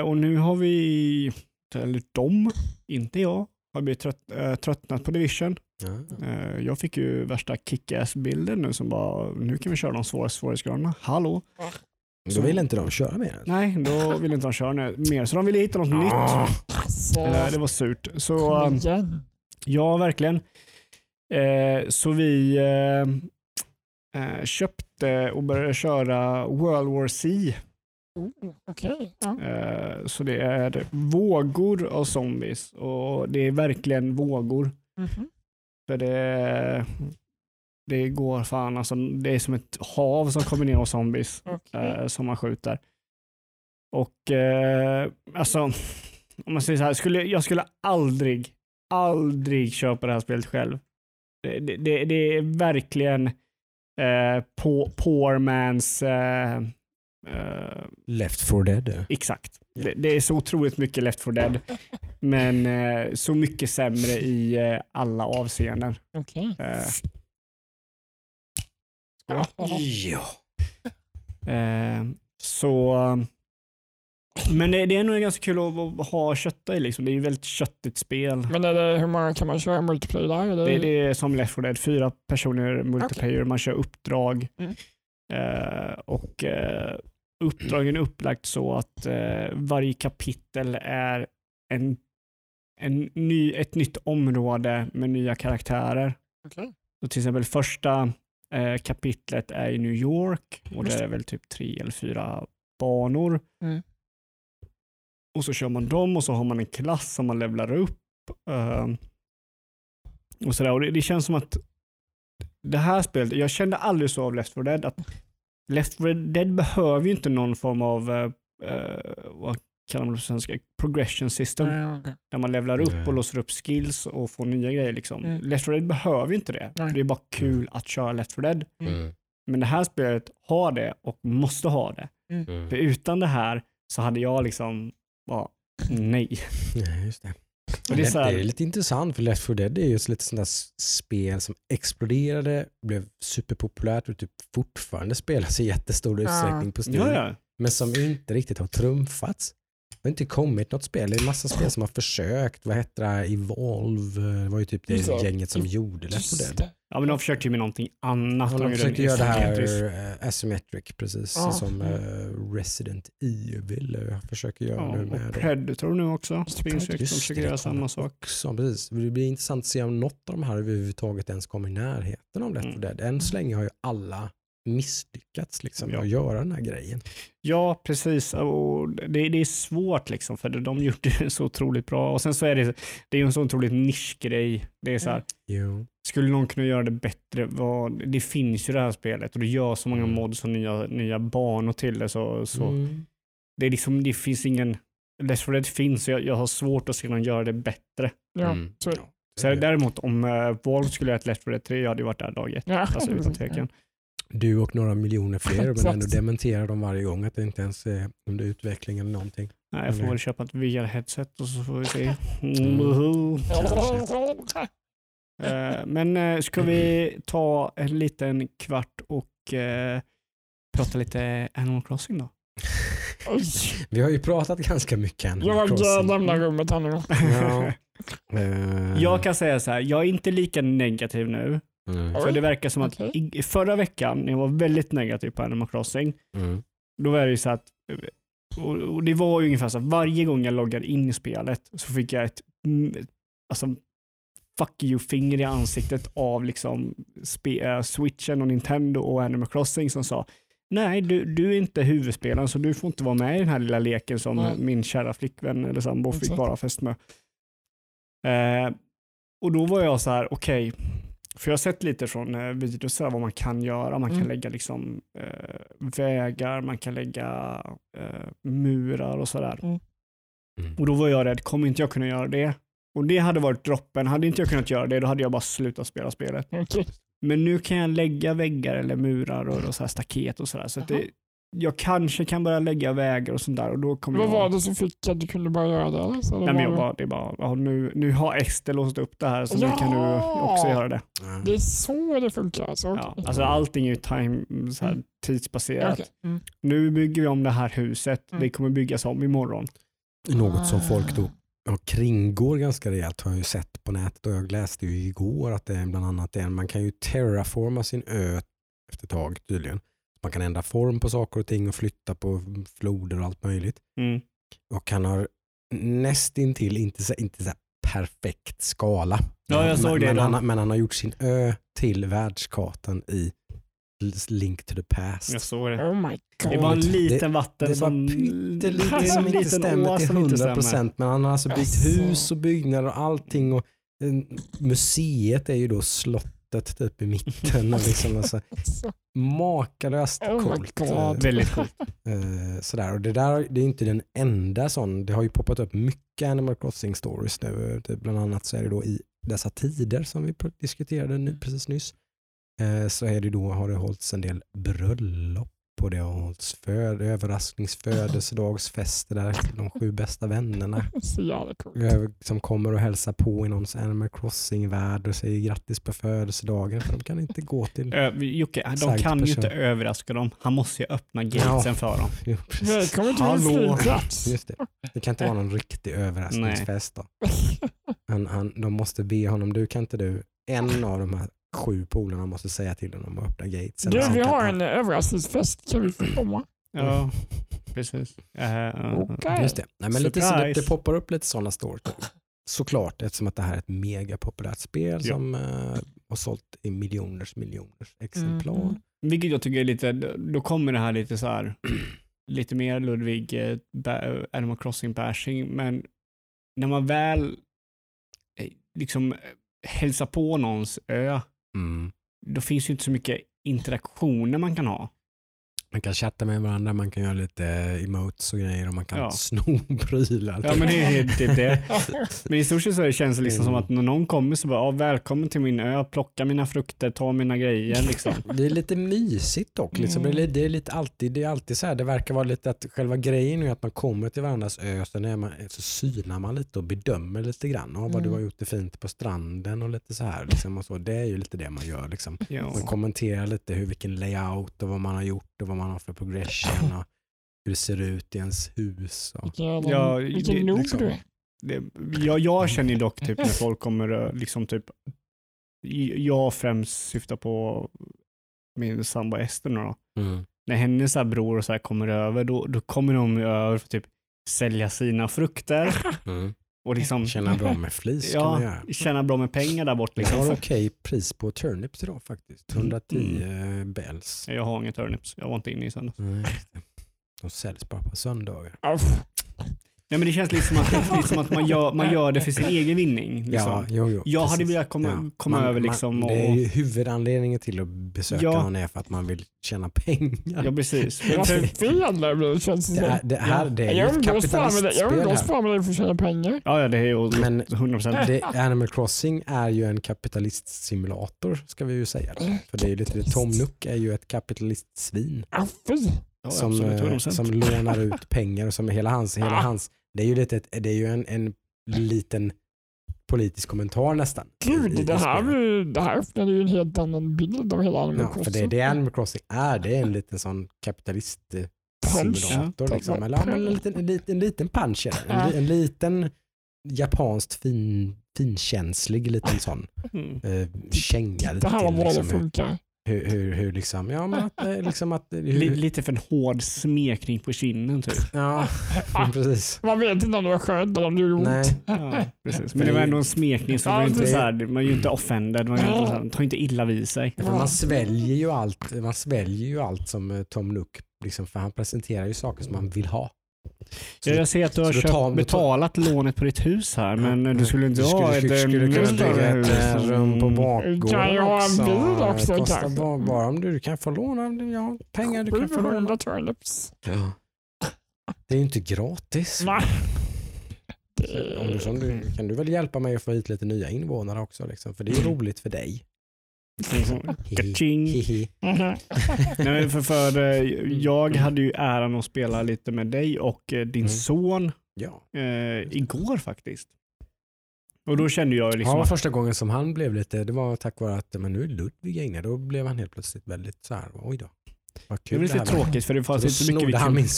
Och nu har vi, eller de, inte jag, har blivit trött, eh, tröttnat på Division. Ja. Eh, jag fick ju värsta kick-ass-bilden nu som bara, nu kan vi köra de svåra svårighetsgraderna. Hallå? Då vill inte de köra mer. Nej, då vill inte de köra mer. Så de ville hitta något nytt. Alltså, Eh, det var surt. Så, um. Ja, verkligen. Så vi köpte och började köra World War C. Oh, Okej. Ja. Eh, så det är vågor av zombies och det är verkligen vågor. Mhm. För det, det går fan, alltså, det är som ett hav som kommer ner av zombies Okej. eh, som man skjuter. Och eh, alltså, om man säger så här, skulle, jag skulle aldrig, aldrig köpa det här spelet själv. Det, det, det, det är verkligen eh, på, poor man's eh, eh, Left 4 Dead. Exakt. Ja. Det, det är så otroligt mycket Left 4 Dead, men eh, så mycket sämre i eh, alla avseenden. Okej. Eh, Ja. Ja. så, men det, det är nog ganska kul att, att ha kötta i. Liksom. Det är ju väldigt köttigt spel. Men är det, hur många kan man köra multiplayer där? Är Det, det är som Left 4 Dead, fyra personer multiplayer, man kör uppdrag. Mm. Eh, och eh, uppdragen är upplagt så att eh, varje kapitel är en, en ny, ett nytt område med nya karaktärer. Okej. Så till exempel första eh, kapitlet är i New York och det är väl typ tre eller fyra banor. Mm. Och så kör man dem och så har man en klass som man levlar upp. eh, och sådär. Och det, det känns som att det här spelet, jag kände aldrig så av Left 4 Dead att Left 4 Dead behöver ju inte någon form av, eh, vad kallar man det på svenska, progression system. Ja, okej. Där man levlar upp och låser upp skills och får nya grejer. Liksom. Mm. Left 4 Dead behöver ju inte det. Nej. Det är bara kul att köra Left 4 Dead. Mm. Men det här spelet har det och måste ha det. Mm. För utan det här så hade jag liksom bara nej. Ja, just det. Och det är så här- det är lite intressant för Left 4 Dead är ju ett lite sånt där spel som exploderade, blev superpopulärt och typ fortfarande spelas i jättestor Ja. utsträckning på Steam. Ja, ja. Men som inte riktigt har trumfats. Det har inte kommit något spel. Det är en massa spel som har försökt. Vad heter det? Evolve. Det var ju typ det gänget som gjorde Left 4 Just Dead. Ja, men de försökte ju med någonting annat. Ja, de gjorde försökte göra det här uh, asymmetric precis Ja. som eh, Resident Evil uh, försöker göra Ja, nu med. och Predator nu också. Ju, de försöker det, göra samma sak. Också, precis. Det blir intressant att se om något av de här överhuvudtaget ens kommer i närheten av Left 4 Mm. Dead. Än så länge har ju alla misslyckats liksom, Ja. att göra den här grejen. Ja, precis. Och det, det är svårt liksom, för de gjorde det så otroligt bra. Och sen så är det, det är ju en så otroligt nischgrej. Det är så här, Jo. skulle någon kunna göra det bättre? Vad, det finns ju det här spelet och det gör så många Mm. mods och nya, nya banor till det. Så, så Mm. det, är liksom, det finns ingen... Left 4 Dead finns och jag, jag har svårt att se någon göra det bättre. Ja, Mm. så, Så däremot om uh, Valve skulle göra ett Left 4 Dead 3, jag hade ju varit där dag ett. ja. Alltså utan tvekan. Du och några miljoner fler, men ändå dementerar de varje gång att det inte ens är under utveckling eller någonting. Nej, jag får väl köpa ett VR-headset och så får vi se. Mm. Eh, Men eh, ska vi ta en liten kvart och eh, prata lite Animal Crossing då? Vi har ju pratat ganska mycket Animal Jag Crossing. lämnar rummet här nu. Ja. Jag kan säga så här, jag är inte lika negativ nu. Mm, För det verkar som att okej. i, förra veckan, när jag var väldigt negativ på Animal Crossing, mm, då var det ju så att, och, och det var ju ungefär så att varje gång jag loggade in i spelet så fick jag ett, mm, alltså, fuck you-finger i ansiktet av liksom spe, äh, switchen och Nintendo och Animal Crossing som sa Nej, du, du är inte huvudspelaren så du får inte vara med i den här lilla leken som Nej. min kära flickvän eller sambo fick vara fästmö. Eh, och då var jag så här, okej, för jag har sett lite från eh, videos vad man kan göra. Man kan Mm. lägga liksom eh, vägar, man kan lägga eh, murar och sådär. Mm. Mm. Och då var jag rädd, kommer inte jag kunna göra det? Och det hade varit droppen. Hade inte jag kunnat göra det, då hade jag bara slutat spela spelet. Okej. Men nu kan jag lägga väggar eller murar och, och så här staket och sådär. Så att Jaha. det, jag kanske kan börja lägga vägar och sånt där och då kommer Vad jag... var det som fick att du kunde bara göra det? Eller? Så det Nej, men jag var- bara, det bara, ja, nu, nu har Ester låst upp det här så nu Ja! kan du också göra det. Det är så det funkar alltså? Ja, alltså allting är ju time, så här, Mm. tidsbaserat. Okej. Mm. Nu bygger vi om det här huset, Mm. det kommer byggas om imorgon. Något som folk då Ah. ja, kringgår ganska rejält har jag ju sett på nätet och jag läste ju igår att det är bland annat det. Man kan ju terraforma sin ö efter ett tag tydligen. Man kan ändra form på saker och ting och flytta på floder och allt möjligt. Mm. Och han har nästintill, inte, så- inte så här perfekt skala. Ja, jag såg men, det men, han, men han har gjort sin ö till världskartan i Link to the Past. Jag såg det. Oh my god. Det var en Det- liten vatten Det bara som... pyttelite som inte stämmer till som inte 100 stämmer. procent. Men han har alltså byggt hus och byggnader och allting. Och, eh, museet är ju då slottet typ i mitten. Och liksom, alltså, Så- makalöst Oh coolt. Eh, Väldigt coolt. eh, sådär. Och det där det är inte den enda sån. Det har ju poppat upp mycket Animal Crossing stories nu. Bland annat så är det då i dessa tider som vi diskuterade nu, precis nyss. Eh, så är det då, har det hållits en del bröllop och det har hållits föd, överraskningsfödelsedagsfester där de sju bästa vännerna Så jävla coolt. som kommer och hälsar på i någons Animal Crossing-värld och säger grattis på födelsedagen för de kan inte gå till... Ö, Jocke, de kan ju person. inte överraska dem. Han måste ju öppna gatesen för dem. Jo. Välkommen till Hallå. flygplats. Just det. det kan inte vara någon riktig överraskningsfest då. Han, han, de måste be honom, du kan inte du, en av de här sju polarna måste säga till honom att öppna gatesen. Du, vi har en överraskningsfest. Kan vi få komma? Ja, precis. Uh, Okej. Just det. Nej, men lite så, det, det poppar upp lite sådana stories. Såklart, eftersom att det här är ett megapopulärt spel Ja. som eh, har sålt i miljoners miljoners exemplar. Mhm. Vilket jag tycker är lite, då kommer det här lite så här, lite mer Ludvig, eh, ba- Animal Crossing bashing, men när man väl eh, liksom eh, hälsar på någons ö, Mm. då finns ju inte så mycket interaktioner man kan ha. Man kan chatta med varandra, man kan göra lite emotes och grejer och man kan Ja. sno prylar. Ja men det är typ det. Men i stort sett så känns det liksom som Mm. att när någon kommer så bara, välkommen till min ö, plocka mina frukter, ta mina grejer liksom. Det är lite mysigt dock. Liksom. Mm. Det, är, det, är lite alltid, det är alltid så här, det verkar vara lite att själva grejen är att man kommer till varandras ö, sen är man, så synar man lite och bedömer lite grann. Ja, vad du Mm. har gjort det fint på stranden och lite så här. Liksom, och så. Det är ju lite det man gör. Liksom. Ja. Man kommenterar lite hur, vilken layout och vad man har gjort och vad man har för progression och hur det ser ut i ens hus. Och, Vilken, Ja, vilken det- liksom- du är. Det, jag, jag känner dock typ när folk kommer liksom typ, jag främst syftar på min sambo Ester då. mm. När hennes så här bror och så här kommer över, då, då kommer de över för att typ sälja sina frukter. Mm. Och liksom Tjäna bra med flis kan man ja, göra. tjäna bra med pengar där bort. Jag Liksom. har För- okej pris på turnips idag faktiskt. 110 Mm. bells. Jag har inga turnips, jag var inte inne i söndags. Nej. De säljs bara på söndagar. Uff, Nej, men det känns lite som att, lite som att man, gör, man gör det för sin egen vinning. Liksom. Ja, jo, jo, jag hade velat komma, Ja. komma Man- över man- liksom Det är och... ju huvudanledningen till att besöka Ja. någon är för att man vill tjäna pengar. Ja, precis. Fel det blir känns det Det, är, det här det är ju Jag ett här. fan med dig för att tjäna pengar. Ja, ja, det är ju Men 100%. det, Animal Crossing är ju en kapitalistsimulator ska vi ju säga. För det är ju lite. Tom Nook är ju ett kapitalistsvin Ah. Ja, som, absolut, eh, 100%. som lånar ut pengar och som hela hans, hela Ah. hans det är ju, lite, det är ju en, en liten politisk kommentar nästan. i- i- Gud, i det här, spelet. det här öppnar ju en helt annan bild av hela Animal Ja, för Crossing. det, det Animal Crossing är, det är en liten sån kapitalistsimulator. Ja. Liksom. Eller en, liten, en, liten, en liten punch är det. en, en liten japanskt fin, finkänslig liten sån Mm. eh, känga Det här var det Liksom, hur, funkar. Hur, hur, hur liksom, ja men att, eh, liksom att, hur, Li- Lite för en hård smekning på kinden typ. ja, precis. Man vet inte om det var skönt eller om det gjorde ont. Nej, Ja, precis. Men det var ändå en smekning som Ja, inte så här, man är ju inte offended, man, inte så här, tar inte illa vid sig. för man sväljer ju allt, man sväljer ju allt som eh, Tom Nook, liksom, för han presenterar ju saker som man vill ha. Så Ja, jag ser att du har köpt, tar- betalat lånet på ditt hus här, men Ja, du skulle inte du ha skulle, ett skulle, skulle kunna bygga hus. ett eh, rum på Mm. bakgården Kan jag ha en bil också, Det kostar kanske? bara, bara om du kan få låna ja, pengar du kan få låna. 700 turnips. Ja. Det är ju inte gratis. Nej. Om du, som du, kan du väl hjälpa mig att få hit lite nya invånare också? Liksom? För det är ju roligt för dig. Kaching. Mhm. Nej, för, för, eh, jag hade ju äran att spela lite med dig och eh, din Mm. son Ja. eh, igår faktiskt. Och då kände jag Ja, liksom det var att, första gången som han blev lite, det var tack vare att men nu är Ludvig inne. Då blev han helt plötsligt väldigt så här, oj då. Vad det kul var lite tråkigt för det fanns inte så mycket vi snodde han kunde... min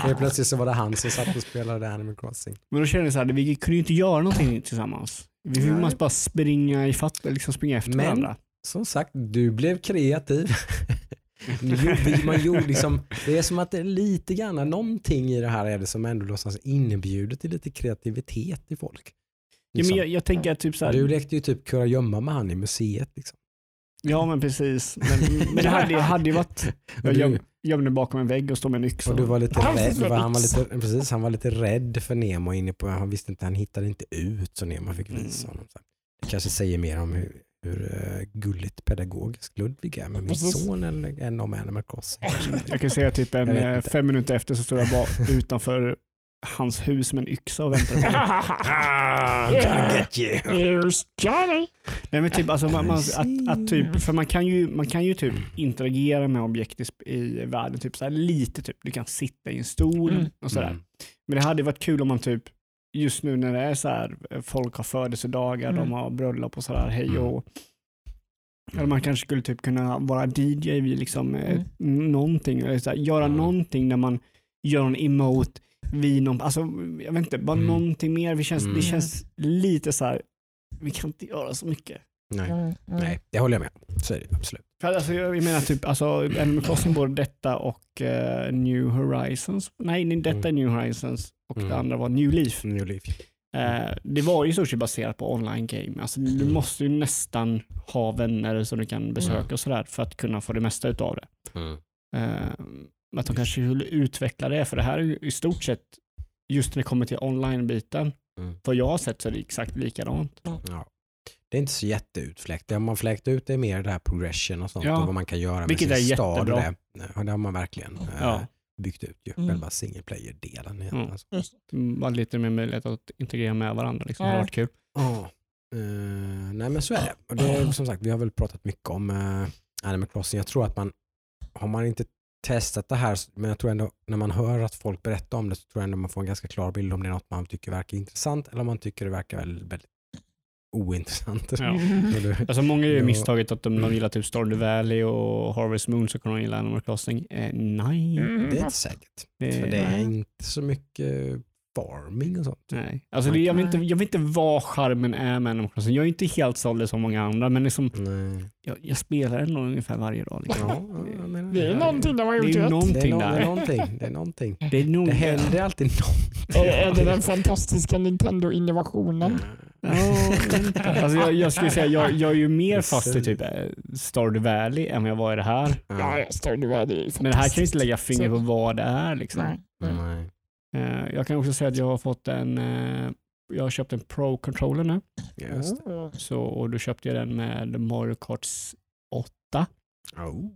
Helt plötsligt så var det han som satt och spelade Animal Crossing. Men då kände jag så här, vi kunde ju inte göra någonting tillsammans. Vi Nej. måste bara springa i fatt, liksom springa efter Men- varandra. Som sagt, du blev kreativ. Man gjorde liksom, det är som att det är lite grann, någonting i det här är det som ändå någonstans inbjuder till lite kreativitet i folk. Ja, men Liksom. jag, jag tänker att typ så här, Du lekte ju typ kurragömma med han i museet. Liksom. Ja men precis. Men, men det hade, hade ju varit, jag göm, gömde bakom en vägg och stod med en yxa. och du var lite rädd, var han, var lite, precis, han var lite rädd för Nemo inne på, han visste inte, han hittade inte ut så Nemo fick visa Mm. honom. Så Det kanske säger mer om hur, hur eh, gulligt pedagogisk Ludvig är med min son än, än om Animal Crossing. Jag kan säga typ en, eh, fem minuter efter så stod jag bara utanför hans hus med en yxa och det. Ah, I'm gonna get you. Here's Johnny. Nej men typ, alltså, man, man, att, att typ, för man kan ju, man kan ju typ interagera med objekt i, i världen, typ så här lite typ, du kan sitta i en stol Mm. och sådär. Mm. Men det hade varit kul om man typ, just nu när det är så här, folk har födelsedagar, Mm. de har bröllop och sådär, hej Mm. och eller man kanske skulle typ kunna vara DJ vid liksom eh, Mm. någonting, eller så här, göra Mm. någonting där man gör en emote vid någon, alltså jag vet inte, bara Mm. någonting mer. Vi känns, Mm. Det känns lite så här, vi kan inte göra så mycket. Nej. Mm, mm. Nej, det håller jag med. Så är det absolut. För alltså, jag menar typ, alltså, Animal Crossing, både detta och eh, New Horizons. Nej, nej, detta är New Horizons och det Mm. andra var New Leaf. New Leaf. Eh, det var ju i stort sett baserat på online game. Alltså, du Mm. måste ju nästan ha vänner som du kan besöka och sådär för att kunna få det mesta utav det. Eh, att de kanske skulle utveckla det, för det här är ju i stort sett, just när det kommer till online-biten, Mm. vad jag har sett så är det exakt likadant. Ja. Det är inte så jätteutfläkt. Det har man fläkt ut det är mer det här progression och sånt Ja. och vad man kan göra med Vilket sin är stad. Och jättebra. det. Ja, det har man verkligen eh, Ja. byggt ut. Ju. Mm. Själva single player-delen. Mm. Alltså. Mm, lite mer möjlighet att integrera med varandra. Liksom. Det har varit kul. Ja. Eh, nej men så är det. Och det är, som sagt, vi har väl pratat mycket om uh, Animal Crossing. Jag tror att man, har man inte testat det här, men jag tror ändå när man hör att folk berättar om det så tror jag ändå man får en ganska klar bild om det är något man tycker verkar intressant eller om man tycker det verkar väldigt, väldigt ointressant. Ja. Mm. Alltså många gör misstaget att de, de gillar typ Stardew Valley och Harvest Moon så kan de gilla Animal Crossing. Eh, nej. Mm. Det är inte säkert. Det, För det är inte så mycket farming och sånt. Nej. Alltså, det, jag, vet inte, jag vet inte vad charmen är med Animal Crossing. Jag är inte helt såld som många andra, men liksom, Nej. jag, jag spelar ändå ungefär varje dag. Liksom. Ja, jag menar, Det är någonting de har gjort rätt. Det är, någonting no- det är där. någonting. Det är någonting. Det, är nog Det händer alltid någonting. Är, är det den fantastiska Nintendo-innovationen? Alltså jag, jag skulle säga jag, jag är ju mer fast i typ eh, Stardew Valley än jag var i det här. Ja, här. Det är Men det här kan ju inte lägga finger på vad det är. Liksom. Nej. nej. Eh, Jag kan också säga att jag har fått en, eh, jag har köpt en Pro-controller nu. Mm. Så, och då köpte jag den med Mario Kart 8. Oh.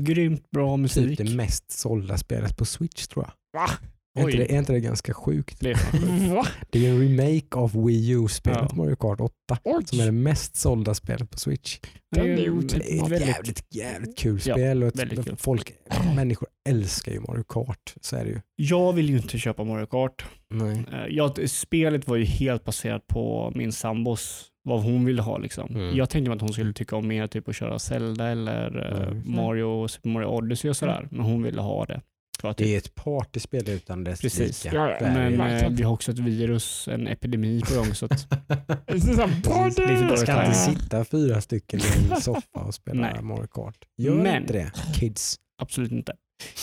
Grymt bra Typ musik. det mest sålda spelet på Switch tror jag. Va? Är inte, det, är inte det ganska sjukt? Det är? Det en remake av Wii U-spelet Ja. Mario Kart 8 Oj. som är det mest sålda spelet på Switch. Det är. Det är ett väldigt, jävligt, jävligt kul Ja, spel och kul. folk, människor älskar ju Mario Kart. Så är det ju. jag vill ju inte köpa Mario Kart. Nej. Eh, Jag, spelet var ju helt baserat på min sambos, vad hon ville ha. Liksom. Mm. Jag tänkte att hon skulle tycka om mer typ att köra Zelda eller eh, Mm. Mario, Super Mario Odyssey och sådär. Men hon ville ha det. Att Det är ett partyspel utan dess Precis. like. Ja, men eh, vi har också ett virus, en epidemi på gång. Så att, dåligt ska inte sitta fyra stycken i en soffa och spela. Mario Kart. Gör Men- inte det, kids. absolut inte.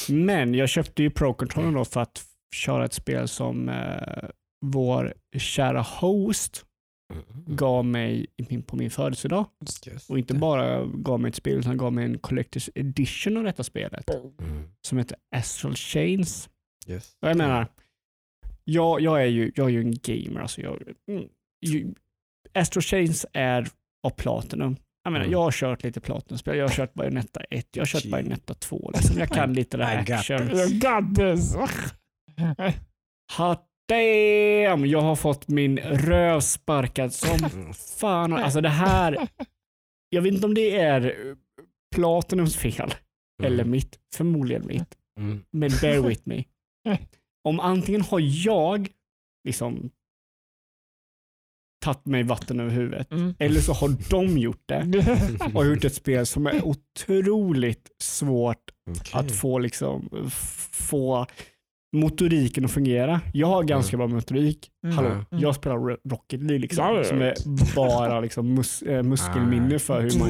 Men jag köpte ju Pro-controllern då för att köra ett spel som eh, vår kära host gav mig i på min födelsedag. Och inte det. bara gav mig ett spel utan gav mig en Collector's Edition av detta spelet Mm. som heter Astral Chains. Och jag det. menar, jag, jag, är ju, jag är ju en gamer. Alltså jag, mm, ju, Astral Chains är av Platinum. Jag menar, Mm. jag har kört lite Platinum-spel. Jag har kört Bayonetta 1, jag har kört Gee. Bayonetta 2. Liksom. Jag kan lite där I action. this. You got this. Hot damn! Jag har fått min röv sparkad som Mm. fan. Alltså det här, jag vet inte om det är Platinums fel eller mitt. Förmodligen mitt. Mm. Men bear with me. Om antingen har jag liksom tagit mig vatten över huvudet Mm. eller så har de gjort det och gjort ett spel som är otroligt svårt Okej. att få, liksom, få motoriken att fungera. Jag har ganska bra motorik. Mm. Hallå, Mm. jag spelar Ro- Rocket League liksom, Ja, som är bara liksom, mus, eh, muskelminne för hur man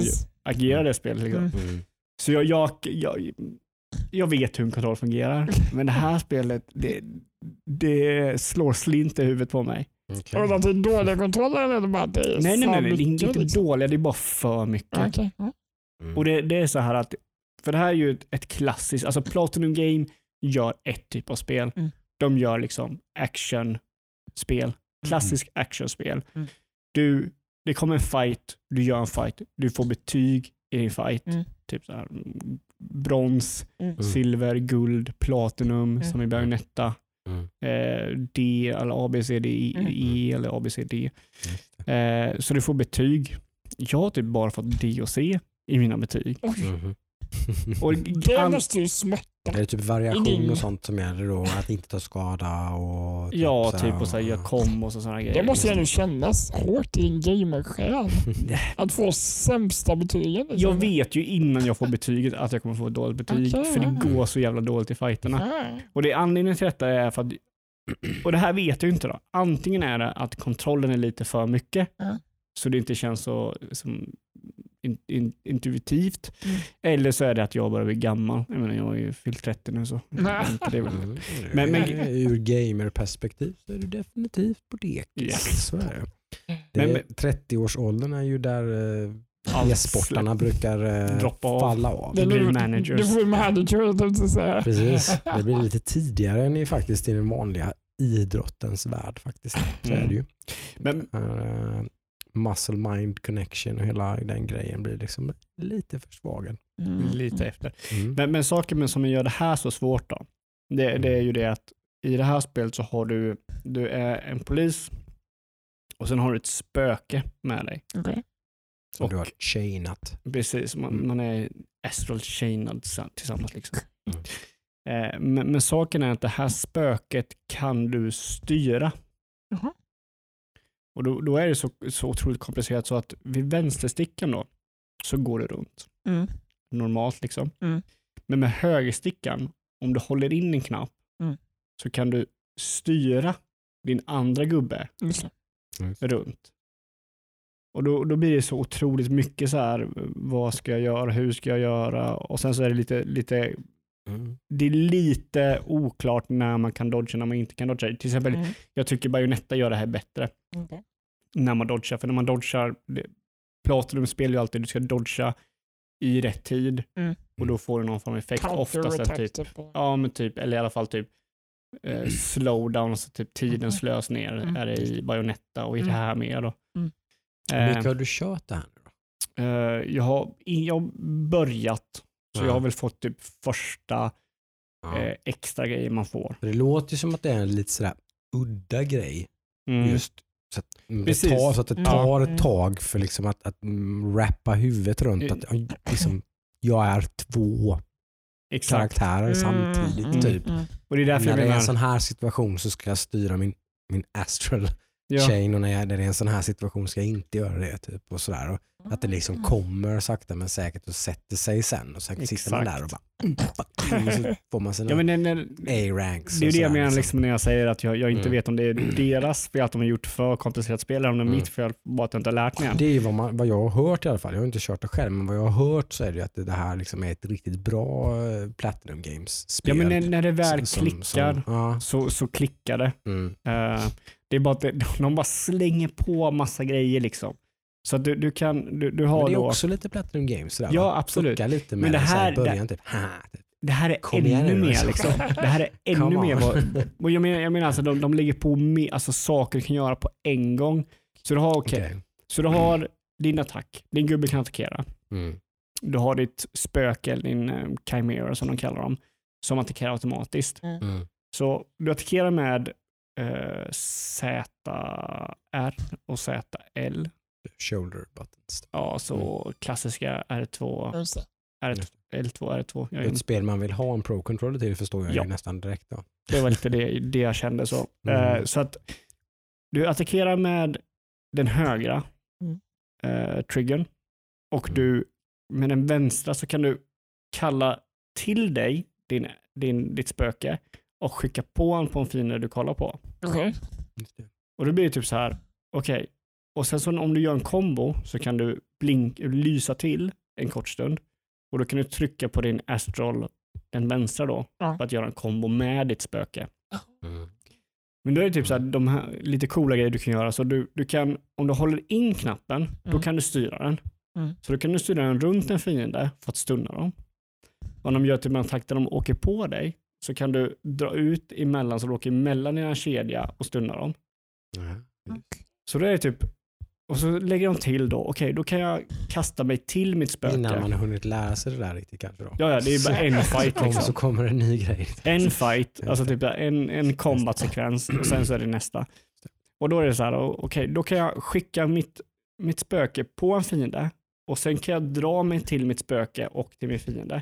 agerar i det spelet. Liksom. Mm. Mm. Så jag, jag, jag, jag vet hur en kontroll fungerar, men det här spelet det, det slår slint i huvudet på mig. Okej. Är det är dåliga kontroller eller det bara det är Nej, nej, nej, nej det är inte liksom? dåliga, det är bara för mycket. Ja. Mm. Och det, det är så här att, för det här är ju ett, ett klassiskt, alltså Platinum Game gör ett typ av spel. Mm. De gör liksom actionspel, klassisk actionspel. Mm. Du, det kommer en fight, du gör en fight, du får betyg i din fight. Mm. Typ så här, mm, brons, Mm. silver, guld, platinum Mm. som i Bayonetta. Mm. Eh, D eller A, B, C, D, E, Mm. E eller A, B, C, D. Just det. Eh, så du får betyg. Jag har typ bara fått D och C i mina betyg. Mhm. Och Det måste ju smärta. Är det typ variation och sånt som gäller då? Att inte ta skada och... ja, så typ och så här, gör kombos och sådana grejer. Det måste ju kännas hårt i din gamersjäl. Att få sämsta betygen. liksom. Jag vet ju innan jag får betyget att jag kommer få ett dåligt betyg. Okej, för det går så jävla dåligt i fighterna. Ja. Och det anledningen till detta är för att, och det här vet jag inte då. Antingen är det att kontrollen är lite för mycket, Ja. så det inte känns så som, in, in, intuitivt. Mm. Eller så är det att jag börjar bli gammal. Jag menar, jag har ju fyllt 30 nu så. Det väl. Mm. Men- men- Ur gamerperspektiv så är du definitivt på dekis. Ja. Så är det. Men- det 30-årsåldern är ju där eh, e-sportarna brukar eh, falla av. Det blir managers. Du får ju manager, tänkte jag säga. Precis, det blir lite tidigare än i faktiskt i den vanliga idrottens värld faktiskt. Så är det ju. Men, Uh, muscle mind connection och hela den grejen blir liksom lite försvagad. Mm. lite efter. Mm. Men, men saken som gör det här så svårt då, det, det är ju det att i det här spelet så har du, du är en polis och sen har du ett spöke med dig. Okej. Som och- du har chainat. Precis, man, Mm. man är astral chainad sa- tillsammans. Liksom. Mm. Eh, men, men saken är att det här spöket kan du styra. Jaha. Och då, då är det så, så otroligt komplicerat så att vid vänsterstickan då så går det runt. Mm. Normalt liksom. Mm. Men med högerstickan, om du håller in en knapp Mm. så kan du styra din andra gubbe runt. Och då, då blir det så otroligt mycket så här, vad ska jag göra, hur ska jag göra? Och sen så är det lite, lite Mm. det är lite oklart när man kan dodga när man inte kan dodga. Till exempel, Mm. jag tycker Bayonetta gör det här bättre Okej. när man dodgar. För när man dodgar, det- Platinum spelar ju alltid, du ska dodga i rätt tid Mm. och då får du någon form av effekt. Oftast är typ, typ. ja men typ, eller i alla fall typ eh, slowdown, så typ tiden Mhm. slös ner Mm. är det i Bayonetta och i det Mm. här med då. Mm. Hur Eh, mycket har du kört det här nu då? eh, jag, har, jag har börjat, så Ja. jag har väl fått typ första Ja. eh, extra grejer man får. Det låter ju som att det är en lite sådär udda grej. Mm. Just så att, mm, det tar, så att det tar Mm. ett tag för liksom att, att mm, rappa huvudet runt Mm. att liksom, jag är två Exakt. karaktärer samtidigt Mm, typ. mm. Och det är därför När jag det är en sån här situation så ska jag styra min, min astral ja, chain och när jag, när det är en sån här situation ska jag inte göra det. Typ, och sådär. Och att det liksom kommer sakta men säkert och sätter sig sen och sen sitter man Exakt. där och bara mm, så får man sina ja, men när, när, A-ranks. det är och det jag menar liksom, när jag säger att jag, jag inte Mm. vet om det är deras fel att de har gjort för komplicerat spel eller om det är Mm. mitt fel bara att jag inte har lärt mig än. Det är vad, man, vad jag har hört i alla fall. Jag har inte kört det själv, men vad jag har hört så är det att det här liksom är ett riktigt bra eh, Platinum Games-spel. Ja, men när, när det väl Som- klickar som- ja, så, så klickar det. mm. Eh, det är bara att de bara slänger på massa grejer liksom. Så att du, du kan, du, du Men har det är då, också lite Platinum Games. Sådär, Ja, absolut. Lite med Men det här- början. Typ. Typ. det här är Kom ännu nu, mer liksom. liksom. Det här är ännu mer vad, jag menar, jag menar alltså de, de lägger på mer, alltså saker du kan göra på en gång. Så du har, okej, Okej. så du har din attack, din gubbe kan attackera. Mm. Du har ditt spöke, eller din eh, chimera som de kallar dem, som attackerar automatiskt. Mm. Så du attackerar med eh, ZR och ZL. Shoulder buttons. Ja, så klassiska R2, Just det. R1, L2, R2. Jag Det är ett spel man vill ha en pro-controller till förstår jag Ja. ju nästan direkt. Då. Det var lite det, det jag kände så. Mm. Eh, så att du attackerar med den högra Mm. eh, triggern och Mm. du med den vänstra så kan du kalla till dig din, din, ditt spöke och skicka på honom på en fiende du kollar på. Det. Och då blir det typ så här, okej, och sen så om du gör en kombo så kan du blink, lysa till en kort stund och då kan du trycka på din astral, den vänstra då, Ja. för att göra en kombo med ditt spöke. Mm. Men då är det typ så här, de här lite coola grejer du kan göra. Så du, du kan, om du håller in knappen, då Mm. kan du styra den. Mm. Så då kan du styra den runt en fiende för att stunna dem. Om de gör typ en attack där de åker på dig, så kan du dra ut emellan så du åker emellan dina kedja och stunna dem. Så det är typ, och så lägger de till då, okej då kan jag kasta mig till mitt spöke. Innan man har hunnit lära sig det där riktigt kanske då. Ja, ja, det är bara en fight Kom, så liksom. kommer en ny grej. En fight, alltså typ en, en combat-sekvens och sen så är det nästa. Och då är det så här, okej, då kan jag skicka mitt, mitt spöke på en fiende och sen kan jag dra mig till mitt spöke och till min fiende.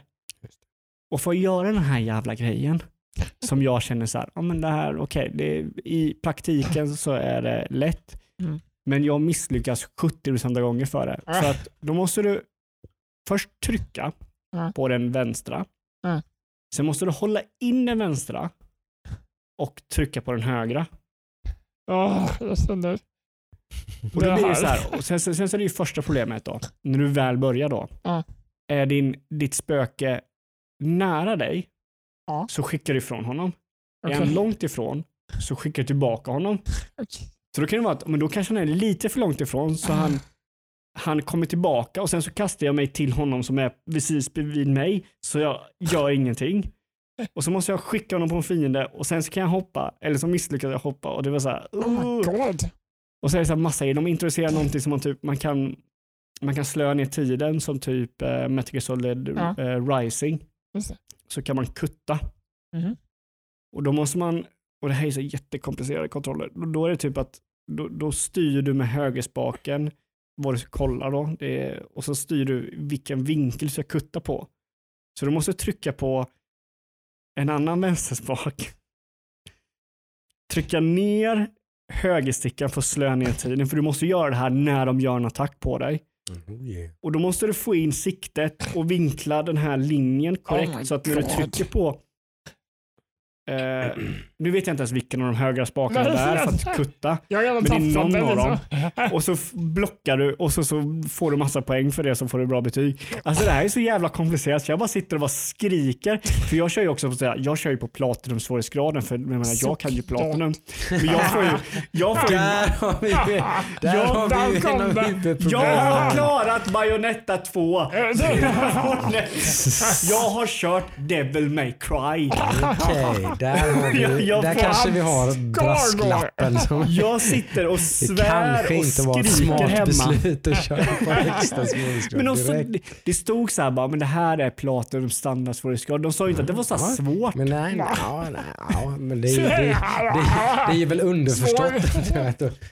Och för att göra den här jävla grejen som jag känner så här, ja men det här, okej, det i praktiken så är det lätt, Mm. Men jag misslyckas 70% av gånger för det. Så Ah. att då måste du först trycka Mm. på den vänstra, Mm. sen måste du hålla in den vänstra och trycka på den högra. Ja, jag känner. Och då blir det så här, och sen, sen, sen så är det ju första problemet då, när du väl börjar då. Ja. Är din, ditt spöke nära dig Ja. så skickar du ifrån honom. Är Okej. han långt ifrån så skickar du tillbaka honom. Okej. Så då kan det vara att men då kanske han är lite för långt ifrån så han, han kommer tillbaka och sen så kastar jag mig till honom som är precis bredvid mig så jag gör ingenting. Och så måste jag skicka honom på en fiende och sen så kan jag hoppa eller så misslyckas jag hoppa och det var så här. Oh my god. Och så är det så här massa. De introducerar någonting som man typ man kan man kan slöa ner tiden som typ uh, Metal Solid Ja. eh, Rising. Så kan man kutta. Mhm. Och då måste man, och det här är så jättekomplicerade kontroller, då, då är det typ att då, då styr du med högerspaken vad du ska kolla då. Det är, och så styr du vilken vinkel du ska kutta på. Så du måste trycka på en annan vänsterspak. Trycka ner högerstickan för att slöa ner tiden, för du måste göra det här när de gör en attack på dig. Oh, yeah. Och då måste du få in siktet och vinkla den här linjen korrekt Oh så att när du trycker på eh, nu vet jag inte ens vilken av de högra spakarna det är för att kutta. Jag Men det är någon av liksom. Och så blockar du och så, så får du massa poäng för det så får du bra betyg. Alltså det här är så jävla komplicerat så jag bara sitter och bara skriker. För jag kör ju också på, så här, jag kör ju på platinum svårighetsgraden för jag, menar, jag kan ju platinum. Men jag får ju, jag får ju Där har vi, där Ja, har där vi huvudproblemen. jag har klarat Bayonetta 2. Eh, Jag har kört Devil May Cry. Okej, där, har vi, Jag- där kanske vi har brasklappen. Som, Jag sitter och det svär kanske och inte var ett skriker smart hemma. beslut att köra på svårighetsgrad Men också, det, det stod så här bara, men det här är Platinum standard svårighetsgrad. De sa ju inte att det var så här svårt. Men nej, nej, nej, ja, men det är, det, det, det, det är väl underförstått.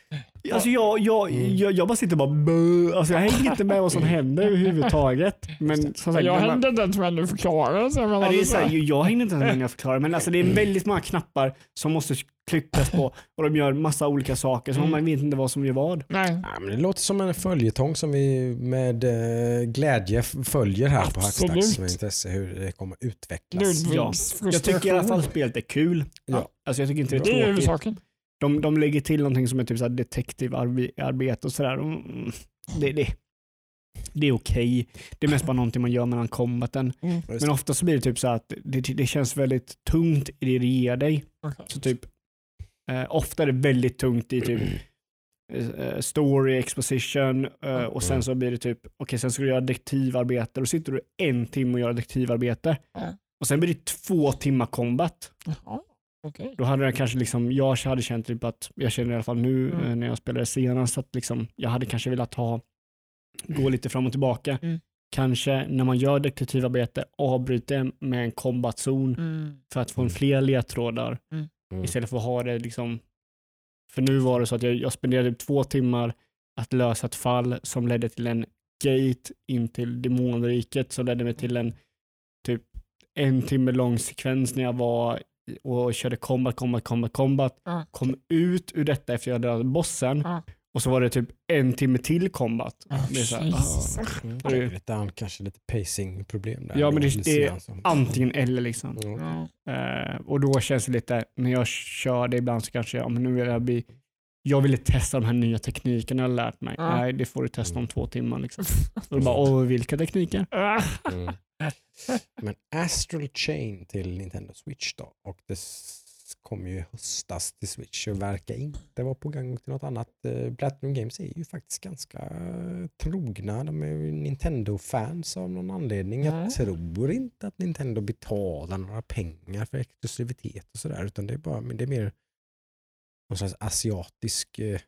Alltså jag, jag, Mm. jag, jag bara sitter och bara bö. Alltså jag hänger inte med vad som händer överhuvudtaget. Men som sagt, Jag när man- hängde inte ens med du förklarade. Så jag, Ja, det är så här, ju- jag hängde inte ens med när jag förklarar, men alltså det är väldigt många knappar som måste klickas på och de gör massa olika saker så Mm. man vet inte vad som gör vad. Nej. Ja, men det låter som en följetong som vi med eh, glädje följer här på Absolut. Hackstacks med intresse hur det kommer utvecklas. Ludvigs Jag tycker i alla fall spelet är kul. Ja. Alltså jag tycker inte det är Det är tråkigt. huvudsaken. De, de lägger till någonting som är typ så detektivarbete och sådär. Mm, Det, det, det är okej. Det är mest bara någonting man gör mellan combaten. Men ofta så blir det typ så att det, det känns väldigt tungt i det det ger dig. Okej. Så typ, eh, ofta är det väldigt tungt i typ eh, story, exposition eh, och sen så blir det typ, okej sen ska du göra detektivarbete. Då sitter du en timme och gör detektivarbete. Ja. Och sen blir det två timmar combat. Jaha, okej. Då hade jag kanske liksom, jag hade känt typ att, jag känner i alla fall nu Mm. eh, när jag spelade senast att liksom, jag hade kanske velat ha, gå lite fram och tillbaka. Mm. Kanske när man gör detektivarbete avbryta med en combatzon Mm. för att få en fler ledtrådar Mm. istället för att ha det liksom, för nu var det så att jag, jag spenderade typ två timmar att lösa ett fall som ledde till en gate in till demonriket som ledde mig till en typ en timme lång sekvens när jag var och körde combat, combat, combat, combat. Ja. Kom ut ur detta efter jag dödat bossen Ja. och så var det typ en timme till combat. Ja, Det är så här, ah. Mm. Och det är Lite, an- kanske lite pacing-problem där. Ja, men det- det är Antingen eller liksom. Eh, och då känns det lite, när jag kör det ibland så kanske jag, men nu vill jag bli, jag ville testa de här nya teknikerna jag har lärt mig. Ja. Nej, det får du testa om två timmar liksom. Och bara, åh, vilka tekniker? Mm. Men Astral Chain till Nintendo Switch då och det kom ju höstas till Switch och verkar inte vara på gång till något annat. Eh, Platinum Games är ju faktiskt ganska eh, trogna. De är ju Nintendo-fans av någon anledning. Mm. Jag tror inte att Nintendo betalar några pengar för exklusivitet och sådär utan det är, bara, men det är mer någon slags asiatisk eh,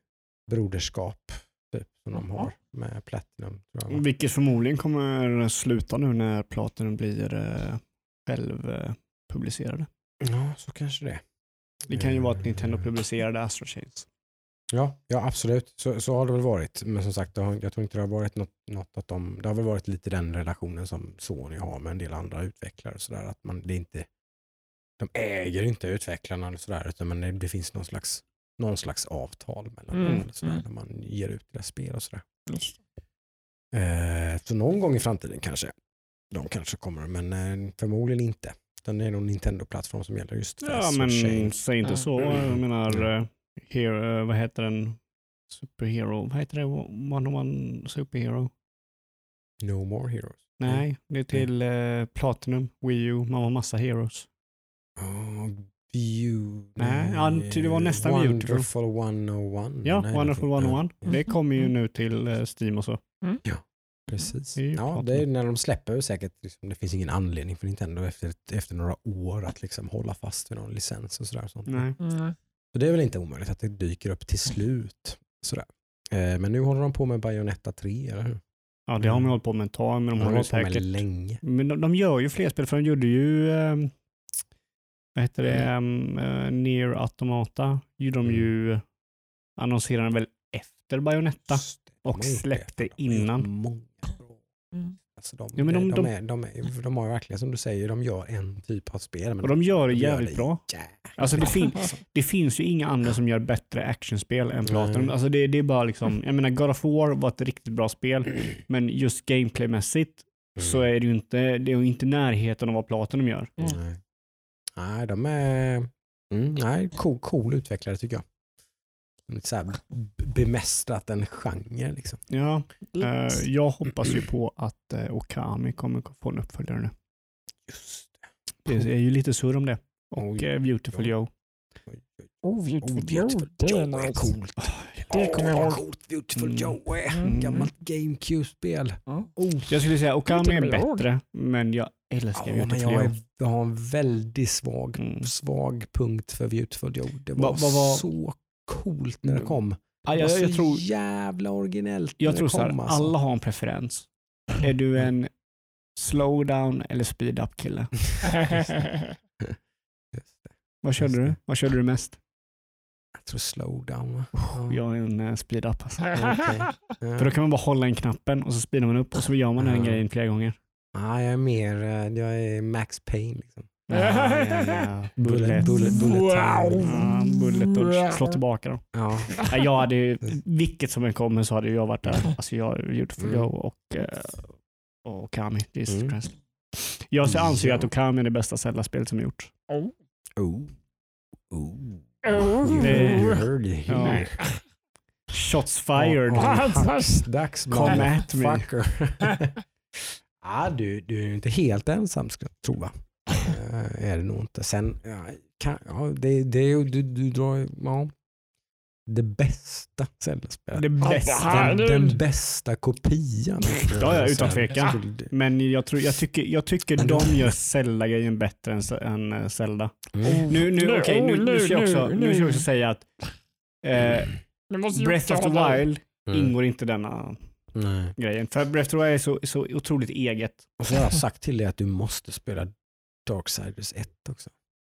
broderskap typ, som de har med Platinum. Tror jag. Vilket förmodligen kommer sluta nu när Platinum blir eh, självpublicerade. Ja, så kanske det. Det kan ju vara att Eh, Nintendo publicerade Astro Chains. Ja, ja absolut. Så, så har det väl varit. Men som sagt, har, jag tror inte det har varit något, något att de, det har väl varit lite den relationen som Sony har med en del andra utvecklare. och Så där, att man, det är inte, de äger inte utvecklarna eller sådär, utan men det, det finns någon slags, någon slags avtal mellan Mm, dem. Eller sådär, mm. Där man ger ut deras spel och sådär. Just. Eh, så någon gång i framtiden kanske de kanske kommer, men eh, förmodligen inte. Utan det är nog Nintendo-plattform som gäller just Ja, Astral men Chain. säg inte Ja. så. Jag menar, eh, hero, eh, vad heter den? Superhero, vad heter det? One One Superhero? No more heroes. Nej, det är till eh, Platinum, Wii U, man har massa heroes. Oh. Nej, ja, det var nästan Beautiful. Wonderful 101. Ja, Nej, Wonderful någonting. 101. Ja, Det kommer ju Mm. nu till eh, Steam och så. precis. Det är ju Ja, det är när de släpper säkert. Liksom, det finns ingen anledning för Nintendo efter, efter några år att liksom hålla fast vid någon licens och sådär. och Sånt. Nej. Mm. Så det är väl inte omöjligt att det dyker upp till slut. Sådär. Eh, men nu håller de på med Bayonetta 3, eller hur? Ja, det har man hållit på med ett tag, men de De har hållit på med länge. Men de, de gör ju fler spel, för de gjorde ju... ehm, vad heter det? Um, Near Automata gjorde de ju... Annonserade väl efter Bayonetta. Och släppte innan. Många Mm. Alltså de, Ja, men de- de, de- är, de, är, de har ju verkligen som du säger, de gör en typ av spel. Men Och de gör det de jävligt det bra. jävligt Alltså det, fin det finns ju inga andra som gör bättre actionspel än Platinum. Alltså det, det är bara liksom, jag menar God of War var ett riktigt bra spel, men just gameplaymässigt så är det ju inte, det är ju inte närheten av vad Platinum gör. Mm. Nej. De är, Mm, nej, cool, cool utvecklare tycker jag. Så här bemästrat en genre. Liksom. Ja, eh, jag hoppas ju på att eh, Okami kommer få en uppföljare nu. Just Det är ju lite surr om det. Och Oj. eh, Beautiful Joe. Oh, Beautiful Oh, Joe, Beautiful det är Joe är coolt. Det kommer jag ihåg. Beautiful Mm. Joe är. Mm. Gammalt GameCube-spel. Ja. Oh. Jag skulle säga Okami Det är bättre, men jag älskar Ja, men Beautiful jag, Joe. jag har en väldigt svag, Mm. svag punkt för Beautiful Joe. Det var, Va- vad var- så coolt när det Mm. kom. Ja, Det jag, var jag, så tror, jävla originellt jag när tror det så här, kom. alltså. alla har en preferens. Är du en slow down eller speed up kille? Det. Vad körde du? Vad körde du mest? Jag tror slowdown va? Ja. Jag är en eh, speed up. Alltså. Ja. För då kan man bara hålla in knappen och så speedar man upp och så gör man den grejen flera gånger. Ja, jag är mer, eh, jag är Max Payne. Liksom. Ja, ja, ja. Bullet, Bullet. bullet, bullet Wow. time. Ja, bullet och slå tillbaka dem. Ja. Ja, jag hade ju, vilket som än kommer så hade jag varit där. Alltså jag har gjort för Mm. Och, eh, och Okami. Mm. Jag anser ju Ja. att Okami är det bästa Zelda-spelet som gjorts. Oh. Oh. Oh. Oh. Det- Ja. here. Shots fired. Ja, ja, Dags, dags Come at me. ja, du, du är inte helt ensam ska jag tro va? Eh, är det nog inte. Sen, ja, kan, ja, det, det, du, du drar, ja. Det bästa Zelda-spelet. Det bästa. Den, den bästa kopian. Ja, ja, utan Så- tvekan. Men jag, tror, jag tycker, jag tycker de gör Zelda-grejen bättre än, än eh, Zelda. Mm. Nu, nu, Nu, nu, oh, nu, ska jag nu, också, nu, nu ska jag också nu. säga att eh, Nu Breath of the Wild Mm. ingår inte denna Nej. grejen. För Breath of the Wild är så, så otroligt eget. Och så har jag sagt till dig att du måste spela Darksiders 1 också.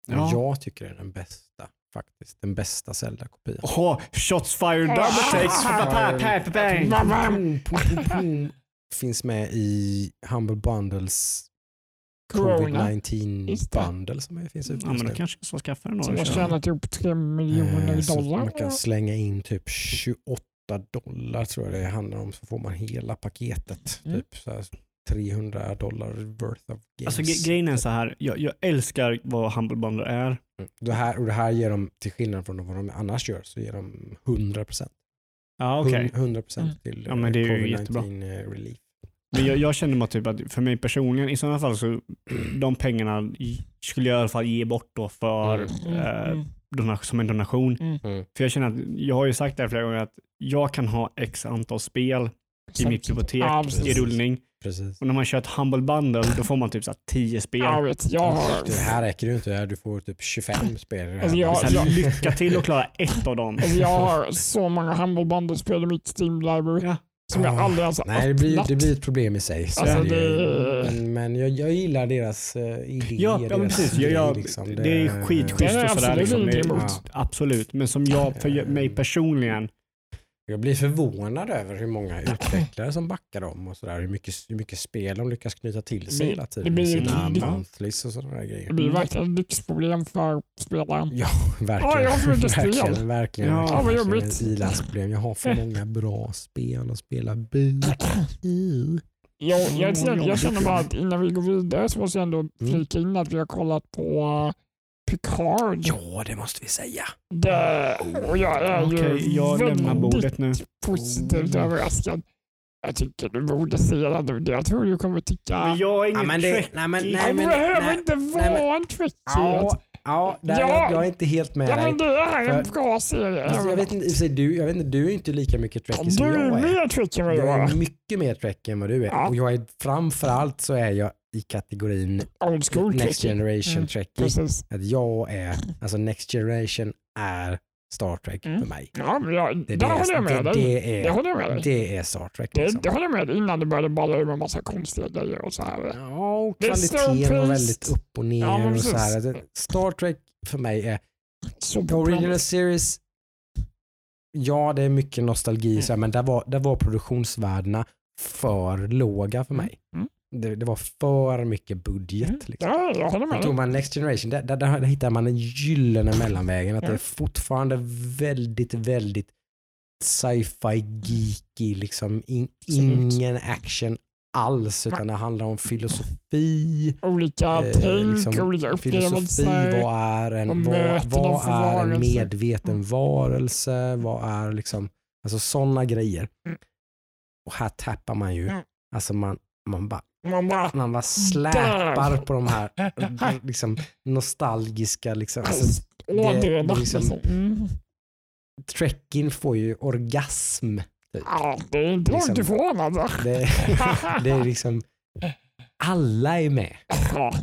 Och Ja. Jag tycker det är den bästa faktiskt. Den bästa Zelda-kopian. Åh, shots fired, double takes. Finns med i Humble Bundles Corona. Covid-19 Just det. bundle som finns ute Ja, men då kanske jag ska skaffa den Som har tjänat ihop tre miljoner Eh, så dollar. Man kan slänga in typ 28 dollar tror jag det handlar om så får man hela paketet. Mm. Typ så här 300 dollar worth of games. Alltså gre- grejen är så här, jag, jag älskar vad Humble Bundle är. Mm. det, här, och det här ger de, till skillnad från vad de annars gör, så ger de 100%. Ja, okej. 100% Mm. till Ja, men det är ju eh, jättebra. COVID-19 eh, relief. Men jag, jag känner mig typ att för mig personligen, i sådana fall så de pengarna skulle jag i alla fall ge bort då för Mm. eh, Mm. dona, som en donation. Mm. Mm. För jag känner att, jag har ju sagt det här flera gånger att jag kan ha x antal spel i mitt bibliotek Ja, i rullning. Precis. Och när man kör ett Humble Bundle då får man typ så här 10 spel. Jag vet, jag har... Det här räcker ju inte, du får typ 25 spel. här. Alltså, jag- Så här, lycka till att klara ett av dem. Alltså, jag har så många Humble Bundle-spel i mitt Steam Library Ja. som jag aldrig har Nej, det blir, det blir ett problem i sig. Så Alltså, det Men, men jag, jag gillar deras uh, idé. Ja, ja men precis. Jag, grej, jag, liksom. det är skitschysst Det är och sådär. absolut Liksom. Det är- ingenting emot. Absolut, men som jag, för mig personligen, Jag blir förvånad över hur många utvecklare som backar dem och sådär. Hur mycket, hur mycket spel de lyckas knyta till sig Det- hela det tiden blir med ju- sina det- monthlies och sådana grejer. Det blir verkligen ett lyxproblem för spelaren. Ja, verkligen. Ja, jag har för mycket spel. verkligen, verkligen. Ja, verkligen, vad verkligen jobbigt. ett ilandsproblem. Jag har för många bra spel att spela. Bu. Jag, jag, Ja, jag, jag känner bara att innan vi går vidare så måste jag ändå Mm. flika in att vi har kollat på uh, Picard. Ja, det måste vi säga. Det, och jag är okej, ju jag lämnar väldigt bordet nu. positivt överraskad. Jag tycker du borde se den nu. Det jag tror du kommer tycka. Men jag är ingen Ja, men det, trekkie. nej, men, nej, Jag men, behöver nej, inte nej, vara en trekkie. Ja, ja, där, Ja. Jag, jag är inte helt med Ja, dig. men det är en För- bra serie. Alltså, jag, vet inte, du, jag vet inte, du är inte lika mycket du trekkie som är jag är. mer trekkie än vad Jag jag är är. mycket mer trekkie än vad du är. Ja. Och jag är, framförallt så är jag i kategorin Old school Next. Generation Mm, Trekkie. Precis. Att jag är, alltså Next Generation är Star Trek Mm. för mig. Ja, jag, Det, det, håller jag med det, dig. det, Det är, håller jag med dig. det är Star Trek. Det, Liksom. det håller jag med dig innan det började balla ur med massa konstiga grejer och så här. Ja, och Det kvaliteten var väldigt upp och ner. Ja, och så här. Star Trek för mig är Så The Original Series, ja det är mycket nostalgi, så här, men där var, där var produktionsvärdena för låga för mig. Mm. Det, det var för mycket budget. Mm. Liksom. Ja, jag håller med dig. man Next Generation, där, där, där hittar man den gyllene mellanvägen. Att Ja. det är fortfarande väldigt, väldigt sci-fi geeky, liksom in, ingen action alls, utan det handlar om filosofi, Olika Eh, tänk, liksom, olika filosofi, upplevelser. vad är en, Vad vad, är en medveten varelse, vad är liksom, alltså sådana grejer. Mm. Och här tappar man ju, Mm. alltså man, man bara Man bara, man bara släpar på de här liksom, nostalgiska, liksom, alltså, det- det liksom- liksom, mm. Trekking får ju orgasm. Typ. Ja, det är inte långt liksom- ifrån alltså. Det, det är liksom, alla är med.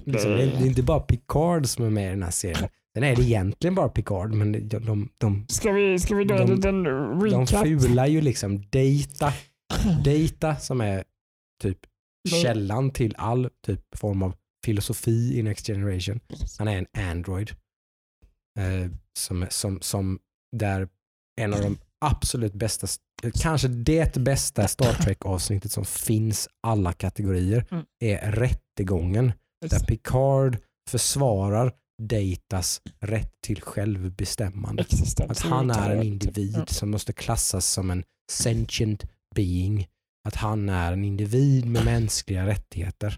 Liksom, det, är, inte bara Picard som är med i den här serien. Sen är det egentligen bara Picard, men de, de, de, Ska vi, ska vi dra en De- liten de recap? fular ju liksom Data, Data som är typ källan till all typ form av filosofi i Next Generation. Han är en Android. Eh, som, som, som där en av de absolut bästa, kanske det bästa Star Trek avsnittet som finns alla kategorier Mm. är rättegången. Där Picard försvarar Datas rätt till självbestämmande. Existens. Att han är en Ja. individ som måste klassas som en sentient being. Att han är en individ med mänskliga rättigheter.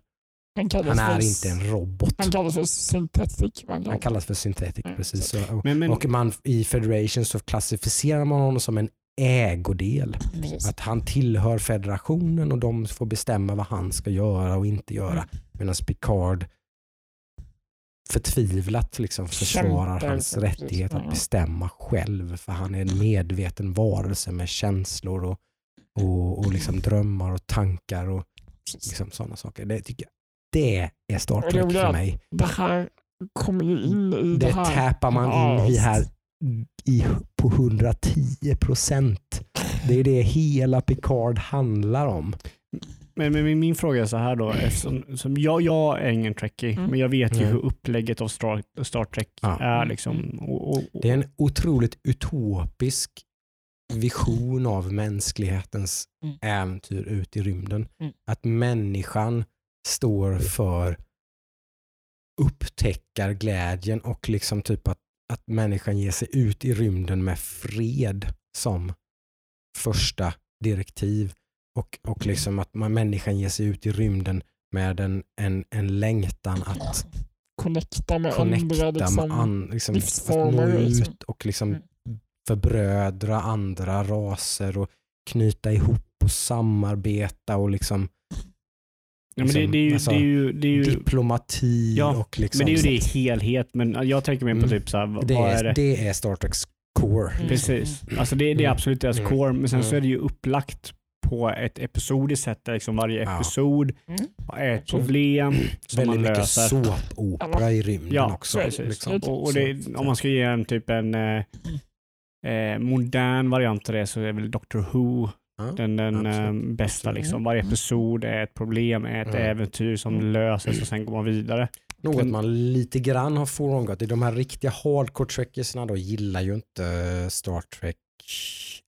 Han Han är för- inte en robot. Han kallas för synthetic. Man Han kallas för synthetic. Mm. Precis. Så, och, Men, men, och man, i Federation så klassificerar man honom som en ägodel. Precis. Att han tillhör federationen och de får bestämma vad han ska göra och inte göra. Mm. Medan Picard förtvivlat liksom försvarar Kämpar hans rättighet att bestämma själv. För han är en medveten varelse med känslor och, och, och liksom drömmar och tankar och liksom sådana saker. Det, tycker jag, det är Star Trek för mig. Det här kommer ju in i det, Det här. tappar man in i här i, på 110 procent. Det är det hela Picard handlar om. men, men min- min fråga är så här då. Eftersom, som jag, jag är ingen trekkie, Mm. men jag vet ju Mm. hur upplägget av Star, Star Trek Ja. är. Liksom. Och, och, och, Det är en otroligt utopisk vision av mänsklighetens Mm. äventyr ut i rymden. Mm. Att människan står för upptäckarglädjen och liksom typ att, att människan ger sig ut i rymden med fred som första direktiv. Och, och liksom att man, människan ger sig ut i rymden med en, en, en längtan att Connecta med connecta andra liksom, med an, liksom, att nå livsformer, liksom. ut och liksom Mm. Förbrödra andra raser och knyta ihop och samarbeta och liksom ja, men det, liksom, det, är ju, alltså, det är ju, det är ju, diplomati Ja, och liksom men det är ju det i helhet. Men jag tänker mig på Mm. typ så här, vad det, vad är, är det? det är Star Treks core. Mm. Precis. Alltså det, det är Mm. absolut deras Mm. core, men sen så Mm. är det ju upplagt på ett episodiskt sätt där liksom varje Ja. episod Mm. är ett problem som man Väldigt mycket löser. såpopera i rymden Ja, också. precis. Liksom. Och, och det, om man ska ge en typ en eh, modern variant av det så är väl Doctor Who Ja, den, den eh, bästa. Liksom. Varje episod är ett problem, är ett Mm. äventyr som Mm. löses och sen går man vidare. Något man lite grann har frångått. De här riktiga hardcore trekkersna då gillar ju inte eh, Star Trek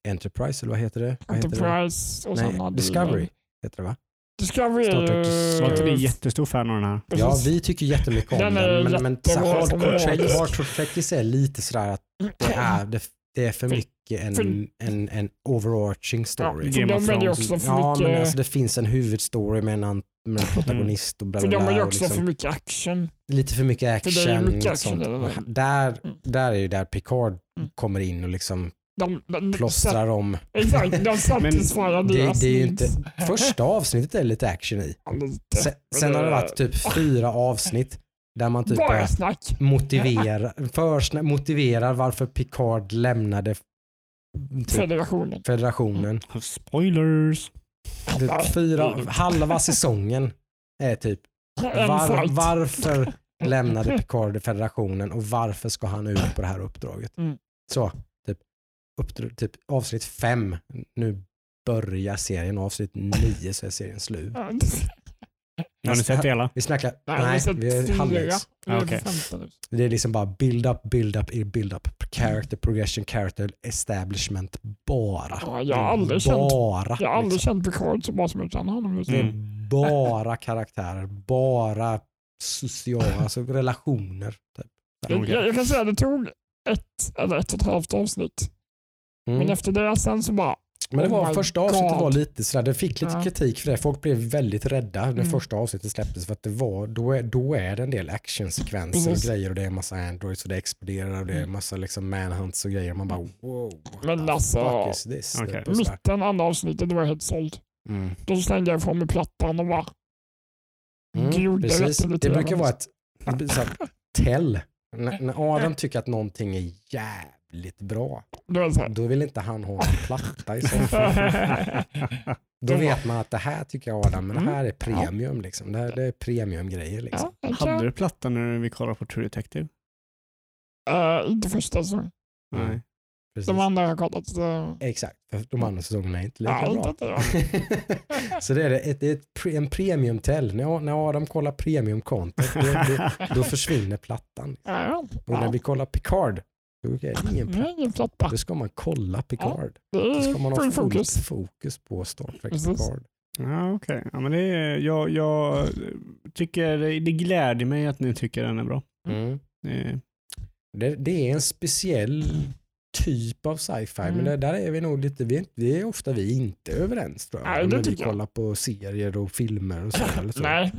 Enterprise, eller vad heter det? Vad heter det? Enterprise och Nej, Discovery heter det va? Discovery Star Trek är Var inte ni jättestor fan av den här? Ja, vi tycker jättemycket om Den den. men, men hardcore trekkies är lite sådär att det är, det, det är för För- mycket en, för- en, en overarching story. Ja, för Game of de är också för Ja, mycket... men alltså det finns en huvudstory med en, med en protagonist och bla för bla de är ju bla. också liksom, för mycket action. lite för mycket För det är action. mycket action där. Där, Mm. där är ju där Picard Mm. kommer in och liksom De, de, plåstrar om. Exakt, de satisfierar Det, deras det är inte, första avsnittet är lite action i. Sen, sen har det varit typ fyra avsnitt där man typ Bara börjar snack. motiverar, försna- motiverar varför Picard lämnade typ, Federationen. federationen. Spoilers! Det, fyra, halva säsongen är typ var, varför lämnade Picard federationen och varför ska han ut på det här uppdraget? Mm. Så, typ, uppdra- typ avsnitt fem, nu börjar serien avsnitt nio så är serien slut. Har ni sett hela? Vi snackar, Nej, vi nej, är halvvägs. Är femton nu. Det är liksom bara build up, build up, build up, character progression, character establishment, bara. Ja, jag har aldrig känt- bara. Jag har aldrig liksom. känt Picard så bra som jag känner honom just Det nu. är Mm. bara karaktärer, bara sociala, alltså relationer. Typ. Jag, jag, jag kan säga att det tog ett eller ett och ett halvt avsnitt. Mm. Men efter det sen så bara, Men det Oh var my första avsnittet God. var lite sådär, det fick lite Ja. kritik för det. Folk blev väldigt rädda när Mm. första avsnittet släpptes för att det var, då är, då är det en del actionsekvenser och grejer och det är en massa androids och det exploderar och det är en massa liksom manhunts och grejer. Man bara wow, Men the alltså, fuck is this? okej. Typ. Mitten andra avsnittet var jag helt såld. Mm. Då slängde jag ifrån mig plattan och bara Mm, Gud, precis. Det brukar vara ett tell. När, när Adam tycker att någonting är jävligt bra, då vill inte han ha en platta i soffan. Då vet man att det här tycker jag Adam, men det här är premium. Liksom. Det, här, det är premiumgrejer. Liksom. ja, Hade du plattan när vi kollade på True Detective? Eh, inte första säsongen. Mm. Precis. De andra har jag kollat. så- Exakt, för de andra säsongerna är inte lika Ja, bra. inte det, så det är, ett, ett, en premium-tell. När, när Adam kollar premium-content, då, då, då försvinner plattan. Ja, ja. Och när vi kollar Picard, då är det ingen platta. Ingen platta. Då ska man kolla Picard. Det Då ska man ha fokus. fokus på Star Trek Precis. Picard. Ja, okej. Ja, men det är, jag, jag tycker det gläder mig att ni tycker den är bra. Mm. Det, Det, det är en speciell typ av sci-fi, men Mm. det, där är vi nog lite, vi, det är ofta vi inte överens tror jag. Nej, det när vi tycker jag. kollar på serier och filmer och så. Eller så. Nej,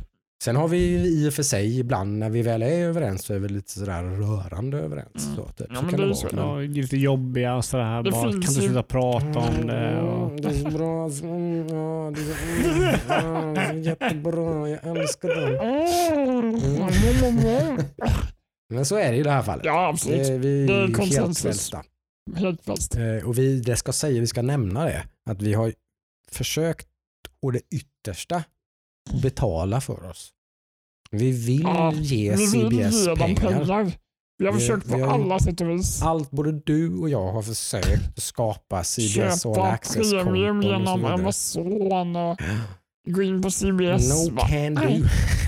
Sen har vi ju i och för sig ibland när vi väl är överens så är vi lite sådär rörande överens. Mm. Så, typ. Ja, så men kan det det är ja, lite jobbiga och sådär. Det Bara, kan du ju- sluta prata om det? Och, Mm, det är så bra. Mm, ja, det är så, mm, ja, det är jättebra. Jag älskar den. Mm. Men så är det i det här fallet. Ja, absolut. Det är vi Det är helt konsensus. frälsta. Helt fast. Eh, Och vi, det ska säga, vi ska nämna det, att vi har försökt å det yttersta betala för oss. Vi vill Ja, ge Vi vill CBS ge dem pengar. pengar. Vi har Vi- försökt på har- alla sätt och vis. Allt både du och jag har försökt att skapa CBS All Köpa Access-konton premium och så genom. Amazon och gå in på CBS. No can do. Nej.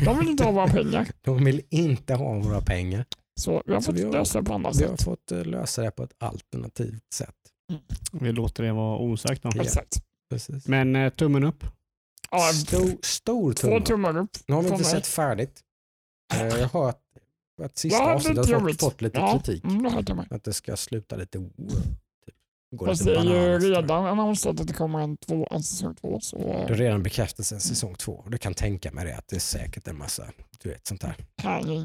De vill inte ha våra pengar. De vill inte ha våra pengar. Så vi har Så fått vi har- lösa det på andra Vi har sätt. fått eh, lösa det på ett alternativt sätt. vi låter det vara osagt. Då. Ja. Exakt. Precis. Men eh, tummen upp. Ja, Stor, stor två tumme. tummar upp. Nu har vi inte sett färdigt. Eh, Jag har hört att sista avsnittet har fått, fått lite Ja, kritik. Mm. Att det ska sluta lite... wow, Typ. Gå Fast det är ju redan annonserat att det kommer en, två, en säsong två. Så, Det är redan bekräftat sen säsong två. Och Du kan tänka mig det att det är säkert en massa, du vet sånt där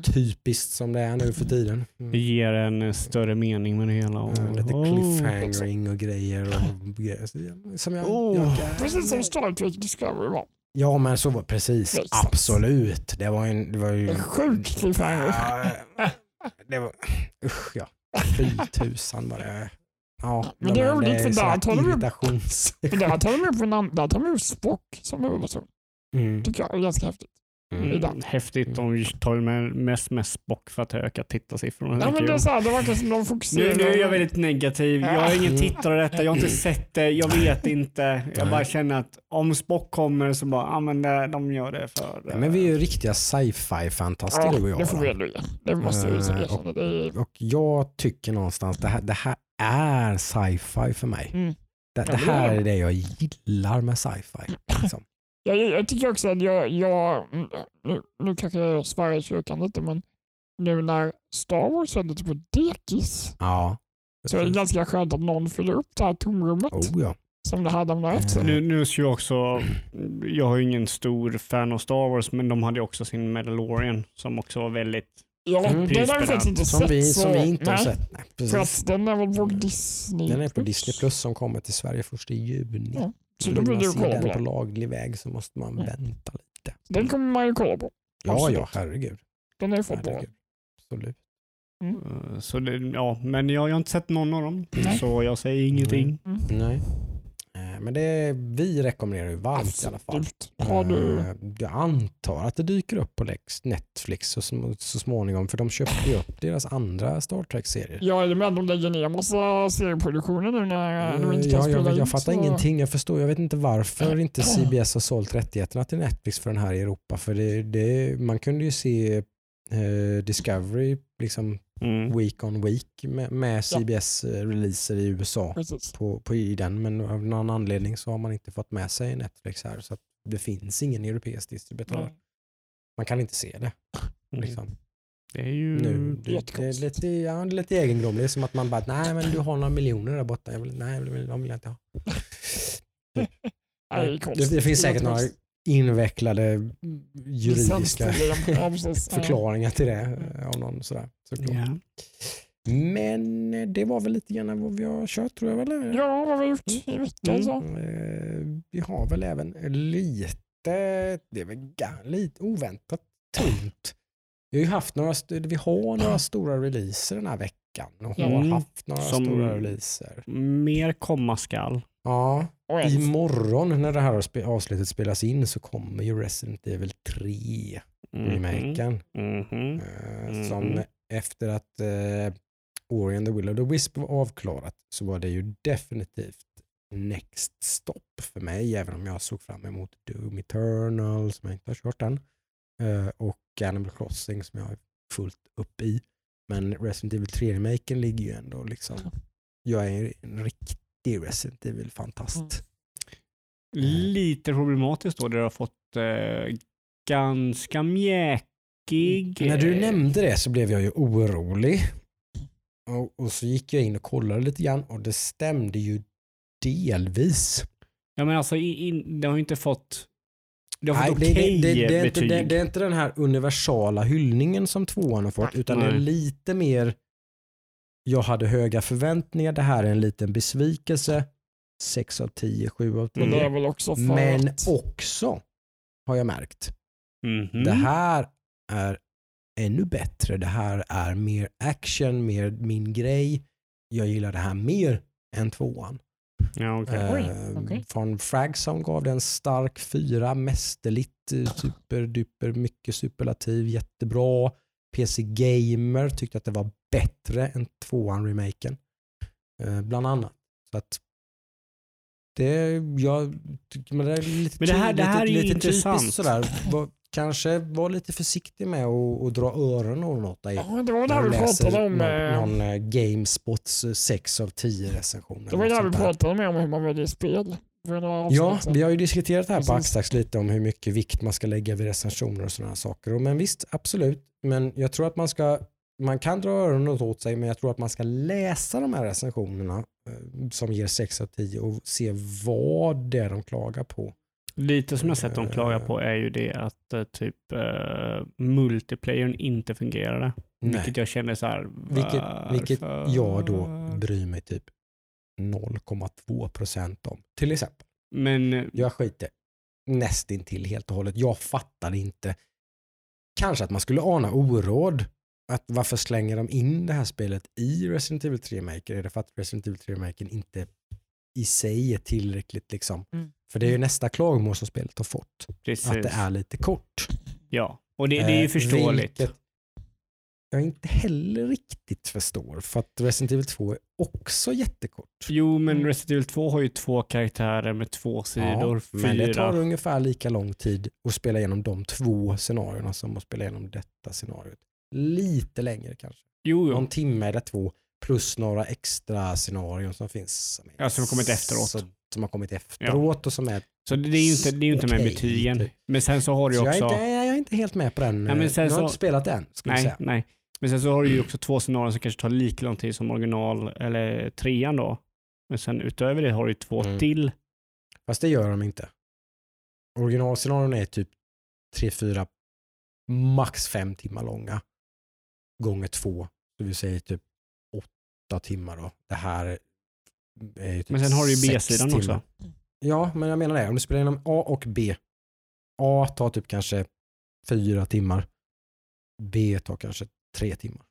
typiskt som det är nu för tiden. Det Mm. ger en eh, större mening med det hela. Och, Ja, lite Oh. cliffhangering och grejer. Och grejer. Som jag, Oh. jag, precis som Star Trek Discovery var. Ja men så var precis. Exakt. Absolut. Det var, en, det var ju... En sjuk cliffhanger. Ja, det var... Usch ja. Fy tusan vad det... Ja, Men det är roligt, för där tar de upp-. För där tar de upp en annan, där tar de upp Spock som huvudperson. Mm. tycker jag är ganska häftigt. Mm. Häftigt. De tar med mest, mest Spock för att öka tittarsiffrorna. Ja, men det, är så här, det verkar som de fokuserar. Nu, nu är jag väldigt negativ. Jag är ingen tittare av detta. Jag har inte sett det. Jag vet inte. Jag bara känner att om Spock kommer så bara, ja men det, de gör det för... Ja, men vi är ju riktiga sci-fi-fantaster ja, du och jag. det får vi ändå. Det måste vi Eh, erkänna. Är, Och jag tycker någonstans det här, det här är sci-fi för mig. mm. Det, det här är är det jag gillar med sci-fi. Liksom. jag, jag tycker också att jag, jag nu, nu kanske jag svär i kyrkan lite, men nu när Star Wars sändes på dekis Ja. så är det ganska skönt att någon fyller upp det här tomrummet Oh, ja. som det hade om det efter. Nu, nu ska jag också, jag har ju ingen stor fan av Star Wars, men de hade också sin Mandalorian som också var väldigt, Ja, Mm. den har vi faktiskt inte Som sett. vi, så, som vi inte har nej, sett. Nej, För precis. att den är väl på Disney Den är på Plus. Disney Plus som kommer till Sverige först i juni. Ja, Så då blir man det att se kolla den på på den. laglig väg så måste man Ja. vänta lite. Den kommer man ju kolla på. Ja, absolut. ja, herregud. Den är ju fått herregud. Absolut. eh, så det, ja, men jag, jag har inte sett någon av dem, Nej. så jag säger ingenting. Mm. Nej. Eh, Men det, vi rekommenderar ju varmt i alla fall. Absolut. Har du... Eh, Jag antar att det dyker upp på Netflix så, så småningom för de köpte ju upp deras andra Star Trek-serier. Jag är med de lägger ner massa serieproduktioner nu när de inte kan Eh, Ja, spela jag, in. jag fattar så- ingenting. Jag förstår, jag vet inte varför inte CBS har sålt rättigheterna till Netflix för den här i Europa. För det, det, man kunde ju se eh, Discovery liksom Mm. week on week med, med CBS-releaser i USA Precis. på, på, i den. Men av någon anledning så har man inte fått med sig Netflix här. Så det finns ingen europeisk distributör. Ja. Man kan inte se det. Mm. Liksom. Det är ju... Nu, det, det, är lite, ja, lite egendomligt. Det är som att man bara, nej men du har några miljoner där borta. Jag vill, nej, de vill jag inte ha. Det, Det, finns säkert några. Invecklade juridiska förklaringar till det. eh, Av någon sådär, såklart. Ja. Men eh, det var väl lite grann vad vi har kört tror jag. Eller? Ja, vad har vi gjort i veckan Mm. så? Eh, Vi har väl även lite, det är väl lite oväntat tunt. Vi har ju haft några, vi har några stora releaser den här veckan och har Mm. haft några Som- stora releaser. Mer komma skall. Ja, En- imorgon när det här avsnittet spelas in så kommer ju Resident Evil 3 Mhm. remaken. Mhm. Eh, Som Mhm. efter att eh, Ori and the Will of the Wisp var avklarat så var det ju definitivt next stop för mig, även om jag såg fram emot Doom Eternal som jag inte har kört än eh, och Animal Crossing som jag är fullt upp i. Men Resident Evil 3-remaken ligger ju ändå liksom, jag är en riktig Resident Evil-fantast. Mm. Lite problematiskt då, där du har fått eh, ganska mjäkig... När du eh, nämnde det så blev jag ju orolig. Och, och så gick jag in och kollade lite grann och det stämde ju delvis. Ja men alltså, i, in, det har ju inte fått... Det har Nej, fått det, okej det, det, det, är inte, betyg. det, är inte den här universala hyllningen som tvåan har fått Nej. utan det är Nej. lite mer jag hade höga förväntningar, det här är en liten besvikelse. 6 av 10, 7 av 10. Men det är väl också Men också har jag märkt Mhm. Det här är ännu bättre. Det här är mer action, mer min grej. Jag gillar det här mer än tvåan. Ja, okej. Eh, Oj, okej. Från Fragsound gav det en stark fyra, mästerligt, eh, superduper, mycket superlativ, jättebra. PC Gamer tyckte att det var bättre än tvåan remaken. Eh, bland annat. Så att det, jag tycker men det är lite, Men det här- ty- det här lite, är lite intressant. typiskt sådär. Var, kanske var lite försiktig med att dra öronen åt dig. Ja, det var där du vi läser pratade om... någon, eh, någon eh, Gamespots eh, 6 av 10 recensioner. Det var där vi pratade med om hur man väljer spel. Ja, vi har ju diskuterat det här på. Axdags lite om hur mycket vikt man ska lägga vid recensioner och sådana saker. Och Men visst, absolut. Men jag tror att man ska, man kan dra öronen åt sig, men jag tror att man ska läsa de här recensionerna eh, som ger 6 av 10 och se vad det är de klagar på. Lite som jag sett dem klaga på är ju det att eh, typ uh, multiplayern inte fungerade. Nej. Vilket jag känner så här, Vilket, vilket jag då bryr mig typ 0,2 procent om. Till exempel. Men eh, Jag skiter nästintill helt och hållet. Jag fattar inte. Kanske att man skulle ana oråd. Att varför slänger de in det här spelet i Resident Evil 3 Maker? Är det för att Resident Evil 3 Maker inte i sig är tillräckligt liksom? Mm. För det är ju nästa klagomål som spelet har fått. precis. Att det är lite kort. Ja, och det, det är ju Eh, förståeligt. vilket Jag inte heller riktigt förstår. För att Resident Evil 2 är också jättekort. Jo, men. Resident Evil 2 har ju två karaktärer med två sidor. Ja, men det fyra. tar ungefär lika lång tid att spela igenom de två scenarierna som att spela igenom detta scenariot. Lite längre kanske. Jo, Någon jo. timme eller två plus några extra scenarion som finns. Som, Ja, som har kommit efteråt. Så, som har kommit efteråt och som är... Så det är ju inte, det är inte med Okej, betygen. typ. Men sen så har du ju jag, är också... inte, jag är inte helt med på den. Nej, men sen jag har så- inte spelat den. Nej, säga. nej. Men sen så har du ju också två scenarion som kanske tar lika lång tid som original, eller trean då. Men sen utöver det har du ju två Mm. till. Fast det gör de inte. Originalscenarion är typ 3-4, max 5 timmar långa. Gånger två. Så vi säger typ 8 timmar då. Det här är ju typ Men sen har du ju B-sidan också. Ja, men jag menar det. Om du spelar igenom A och B. A tar typ kanske 4 timmar. B tar kanske 3 timmar.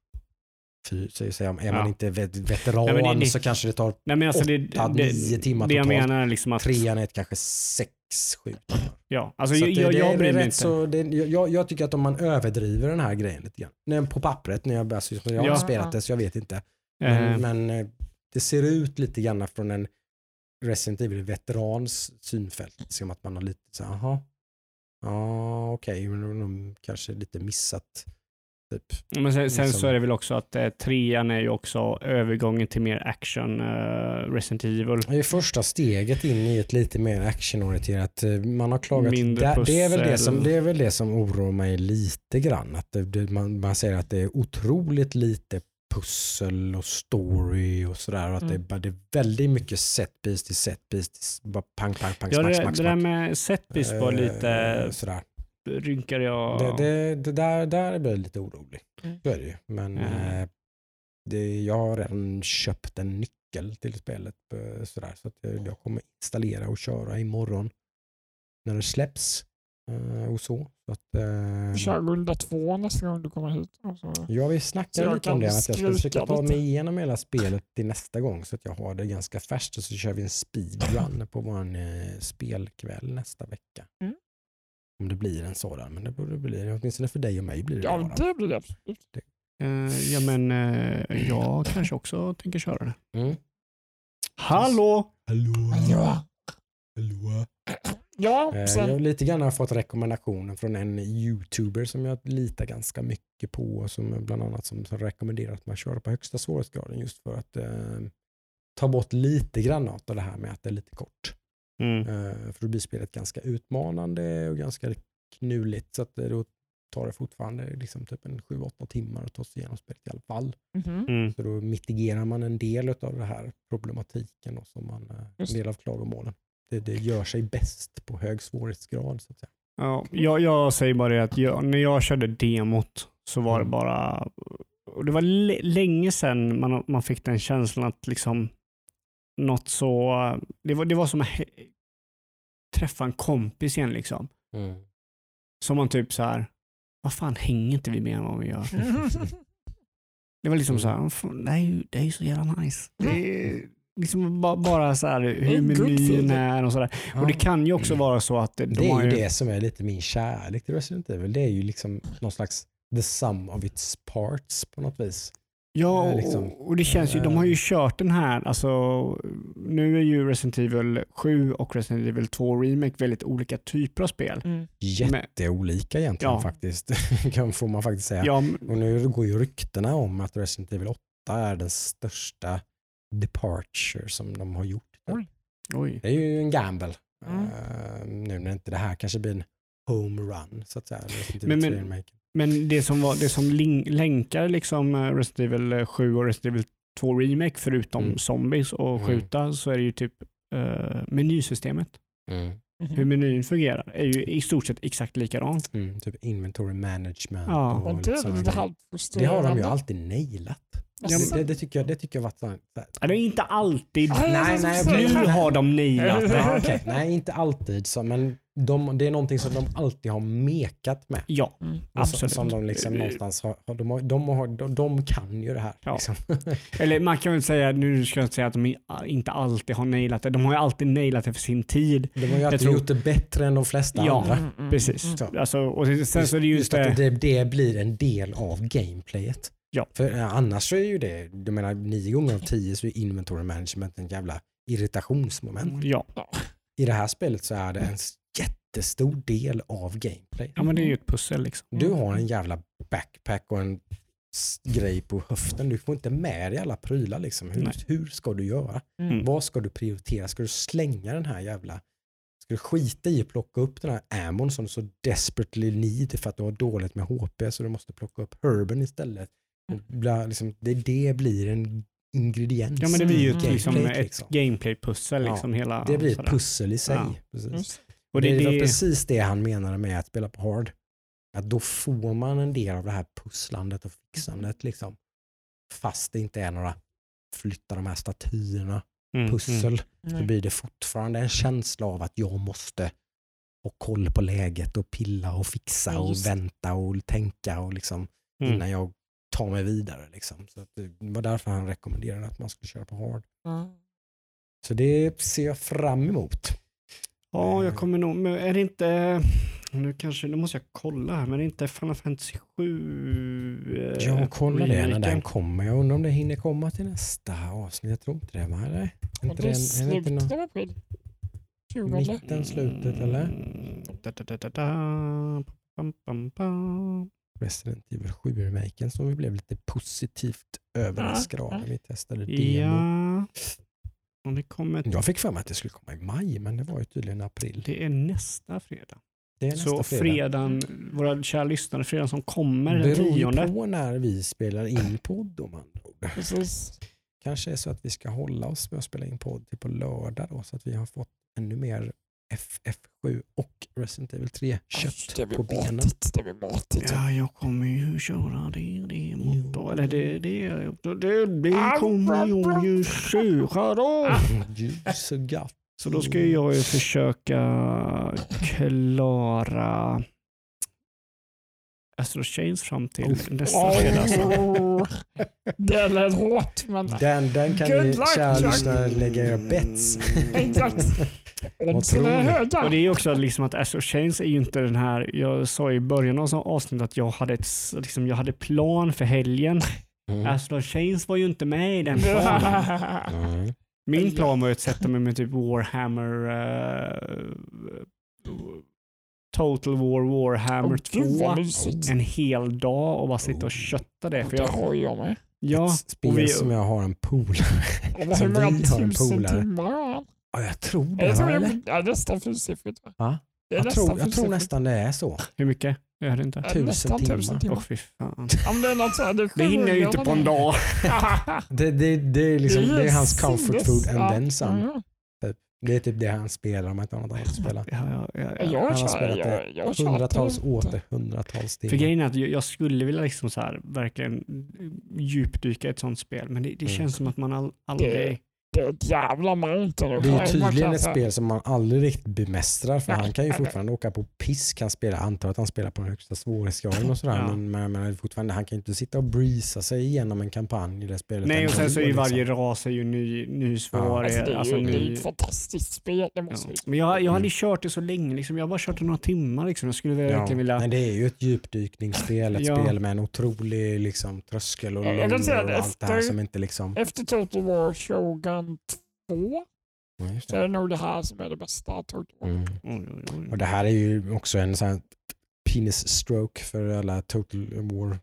Säger jag, är man Ja. inte vet, veteran Nej, men det- det- så kanske det tar Nej men alltså Åtta, det, nio timmar det jag totalt. menar är liksom att... trean är ett kanske 6-7 timmar. Ja, alltså Så jag, jag, jag bryr mig inte. så, jag, jag tycker att om man överdriver den här grejen lite grann. När, på pappret, när jag, alltså, jag har Ja. spelat det så jag vet inte. Men, Eh, men eh, det ser ut lite grann från en Resident Evil-veterans synfält. Som att man har lite så här, jaha, ja okej, men de, de kanske lite missat. Typ. Men sen, sen liksom- så är det väl också att eh, trean är ju också övergången till mer action eh, Resident Evil. Det är första steget in i ett lite mer actionorienterat. eh, Man har klagat. Mindre Det, det, är väl det, som, det är väl det som oroar mig lite grann. Att det, det, man, man säger att det är otroligt lite pussel och story och sådär. Och att det, Mm. bara, det är väldigt mycket set piece till set piece. Till, bara pang, pang, pang, Ja, smack, det, smack, det där smack. med setpiece var Eh, lite, Sådär. Rynkade jag. Det, det, det där, där blir jag lite orolig. Mm. Så är det ju. Men Mm. eh, det, jag har redan köpt en nyckel till spelet. eh, Sådär, så att jag, jag kommer installera och köra imorgon när det släpps. eh, Och så. så att, eh, Kör runda två nästa gång du kommer hit. Alltså, Ja, vi snackade jag lite om det, att jag ska försöka ta mig igenom hela spelet till nästa gång så att jag har det ganska färskt och så kör vi en speedrun på vår eh, spelkväll nästa vecka. Mm. Om det blir en sådan, men det borde bli, åtminstone för dig och mig blir det ja, bara. det blir det absolut. Eh, ja, men eh, jag kanske också tänker köra det. Mm. Hallå! Hallå? Ja, Hallå? ja Eh, sen, Jag har lite grann har fått rekommendationer från en youtuber som jag litar ganska mycket på och som bland annat som, som rekommenderar att man kör på högsta svårighetsgraden just för att eh, ta bort lite grann av det här med att det är lite kort. Mm. Eh, för då blir spelet ganska utmanande och ganska knuligt så att eh, då tar det fortfarande liksom typ en 7-8 timmar att ta sig igenom spelet i alla fall. Mhm. Mm. Så då mitigerar man en del av den här problematiken och som man, eh, en Just. del av klagomålen. Det, det gör sig bäst på hög svårighetsgrad. Så att säga. Ja, jag, jag säger bara det att jag, när jag körde demot så var det Mm. bara... Och det var länge sedan man, man fick den känslan att liksom något så... Det var, det var som att träffa en kompis igen liksom. Som man typ så här, vad fan hänger inte vi med än vad vi gör? Det var liksom Mm. så här, "Fan, det är ju, det är ju så jävla nice. Det är liksom bara, bara så här hur menyn är och sådär. Och det kan ju också vara så att de Det är ju det som är lite min kärlek till Resident Evil. Det är ju liksom någon slags the sum of its parts på något vis. Ja, Eh, och, liksom, och det känns ju, de har ju kört den här, alltså nu är ju Resident Evil 7 och Resident Evil 2 Remake väldigt olika typer av spel. Mm. Jätteolika egentligen Ja. faktiskt. kan- får man faktiskt säga. Ja, Och nu går ju ryktena om att Resident Evil 8 är den största departure som de har gjort. Oj. oj. Det är ju en gamble. Mm. Eh, nu när inte det här kanske blir en home run så att säga. Resident Evil Men- 3 men- remake. Men det som, var, det som länkar liksom eh, Resident Evil 7 och Resident Evil 2 Remake förutom Mm. zombies och Mm. skjuta så är det ju typ uh, menysystemet. Mm. Hur menyn fungerar är ju i stort sett exakt likadant. Mm, typ inventory management. Ja. och Men det Det har de ju alltid nailat. Alltså, Det, det, det tycker jag, det tycker jag varit så här. Ja, Det är inte alltid. Ja, ja, Nej, nej, säger- Nu har de nailat det. Ja, okej. Nej, inte alltid så, men de, det är någonting som de alltid har mekat med. Ja, Mm. Absolut. som de liksom någonstans har, de, har, de, har, de, de kan ju det här. Ja. Liksom. Eller man kan väl säga, nu ska jag inte säga att de inte alltid har nailat det. De har ju alltid nailat det för sin tid. De har ju alltid tror- gjort det bättre än de flesta Ja. andra. Mm, mm, Precis. mm. Så. Alltså, och sen så är det just att det. det, det blir en del av gameplayet. Ja. För eh, annars så är ju det, jag menar nio gånger av tio så är inventory management en jävla irritationsmoment. Ja. I det här spelet så är det en jättestor del av gameplay. ja, men det är ju ett pussel liksom. Du har en jävla backpack och en grej på höften. Du får inte med dig alla prylar. Liksom. Hur, hur ska du göra? Mm. Vad ska du prioritera? Ska du slänga den här jävla... Ska du skita i att plocka upp den här ammon som du så desperately need för att du har dåligt med HP så du måste plocka upp herben istället. Liksom, det, det blir en ingrediens Ja, men det blir ju i ett, Mm. liksom, gameplayet, ett liksom. gameplay-pussel. Ja, Liksom, hela, Det blir ett sådär. pussel i sig. Ja. Precis. Och det, det, var det, precis det han menade med att spela på hard. Att då får man en del av det här pusslandet och fixandet. Liksom. Fast det inte är några flytta de här statyerna, mm, pussel. Så Nej. blir det fortfarande en känsla av att jag måste ha koll på läget och pilla och fixa Ja, och vänta och tänka och liksom Mm. innan jag tar mig vidare. Liksom. Så att det var därför han rekommenderade att man skulle köra på hard. Ja. Så det ser jag fram emot. Ja, jag kommer nog, men är det inte, nu kanske, nu måste jag kolla här, men är det inte Final Fantasy 7? eh, Jag kollar det när den kommer. Jag undrar om det hinner komma till nästa avsnitt. Jag tror inte det. Va? Eller? Är inte det är inte slutet någon, av april. 20. mitten, slutet eller? Mm, Da, da, da, Resident Evil 7-remaken som vi blev lite positivt överraskade av när vi testade demo. Ja. Det kommer, Jag fick för mig att det skulle komma i maj, men det var ju tydligen april. det är nästa fredag. Det är nästa Så fredag. fredagen, våra kära lyssnare, fredagen som kommer den Beror tionde. på när vi spelar in podd om. Precis. Kanske är så att vi ska hålla oss med att spela in podd till på lördag då, så att vi har fått ännu mer FF7 och Resident Evil 3 kött det blir på benen. matigt. Det blir matigt. Ja, jag kommer ju köra det demot då. Eller det, det, det, det Au, kommer jag ju köra då. Så gott. Så då ska jag ju försöka klara Astro Chains fram till Uff. nästa fredag. Oh, det lät hårt, men Den, den kan Good ni luck, kära lyssnare lägga era bets. Exakt. höga. Och det är också liksom att Astro Chains är ju inte den här, jag sa i början av avsnittet att jag hade, ett, liksom, jag hade plan för helgen. Mm. Astro Chains var ju inte med i den planen. Mm. Min plan var ju att sätta mig med typ Warhammer eh, Total War Warhammer Åh, 2 Gud vad mysigt. en hel dag och bara sitta och kötta det. För Det jag, har jag med. ja, Ett spel vi, som jag har en polare. Eller Som vi har en polare. Ja, jag tror det. Jag tror det är nästan fyrsiffrigt. va? Det Jag tror, jag tror nästan det är så. hur mycket? Jag hörde inte. Tusen nästan timmar. tusen timmar. fy fan. Det, det, Det hinner ju inte på en dag. Det, det, det, är, liksom, det är hans comfort food and Ja, then some. Det är typ det han spelar om inte har något annat att spela. Ja. Jag har spelat det jag, jag kör Hundratals åter, hundratals timmar. För grejen är att jag jag skulle vilja liksom så här, verkligen djupdyka i ett sånt spel, men det, det Mm. känns som att man all, aldrig... Det är ett jävla mountain. Det är ju Man tydligen ett säga- spel som man aldrig riktigt bemästrar för han kan ju fortfarande åka på pisk. Han spelar, antar att han spelar på den högsta svårighetsgraden och sådär. Ja. Men, men, men fortfarande, han kan ju inte sitta och breeza sig igenom en kampanj i det spelet. Nej, och sen så är ju liksom. varje ras är ju ny, ny svårighet. Alltså, det är alltså, ju det är ju ny, ett fantastiskt spel. Det måste ja. Men jag, jag hade Mm. ju kört det så länge, liksom. jag har bara kört det några timmar. Liksom. Jag skulle Ja, verkligen vilja... Men det är ju ett djupdykningsspel, ett Ja. spel med en otrolig liksom, tröskel och Jag och att allt det här efter- som inte liksom... Efter Total War Shogun 2 Ja, det. är det nog det här som är det bästa. Mm. Och det här är ju också en sån här penis stroke för alla Total War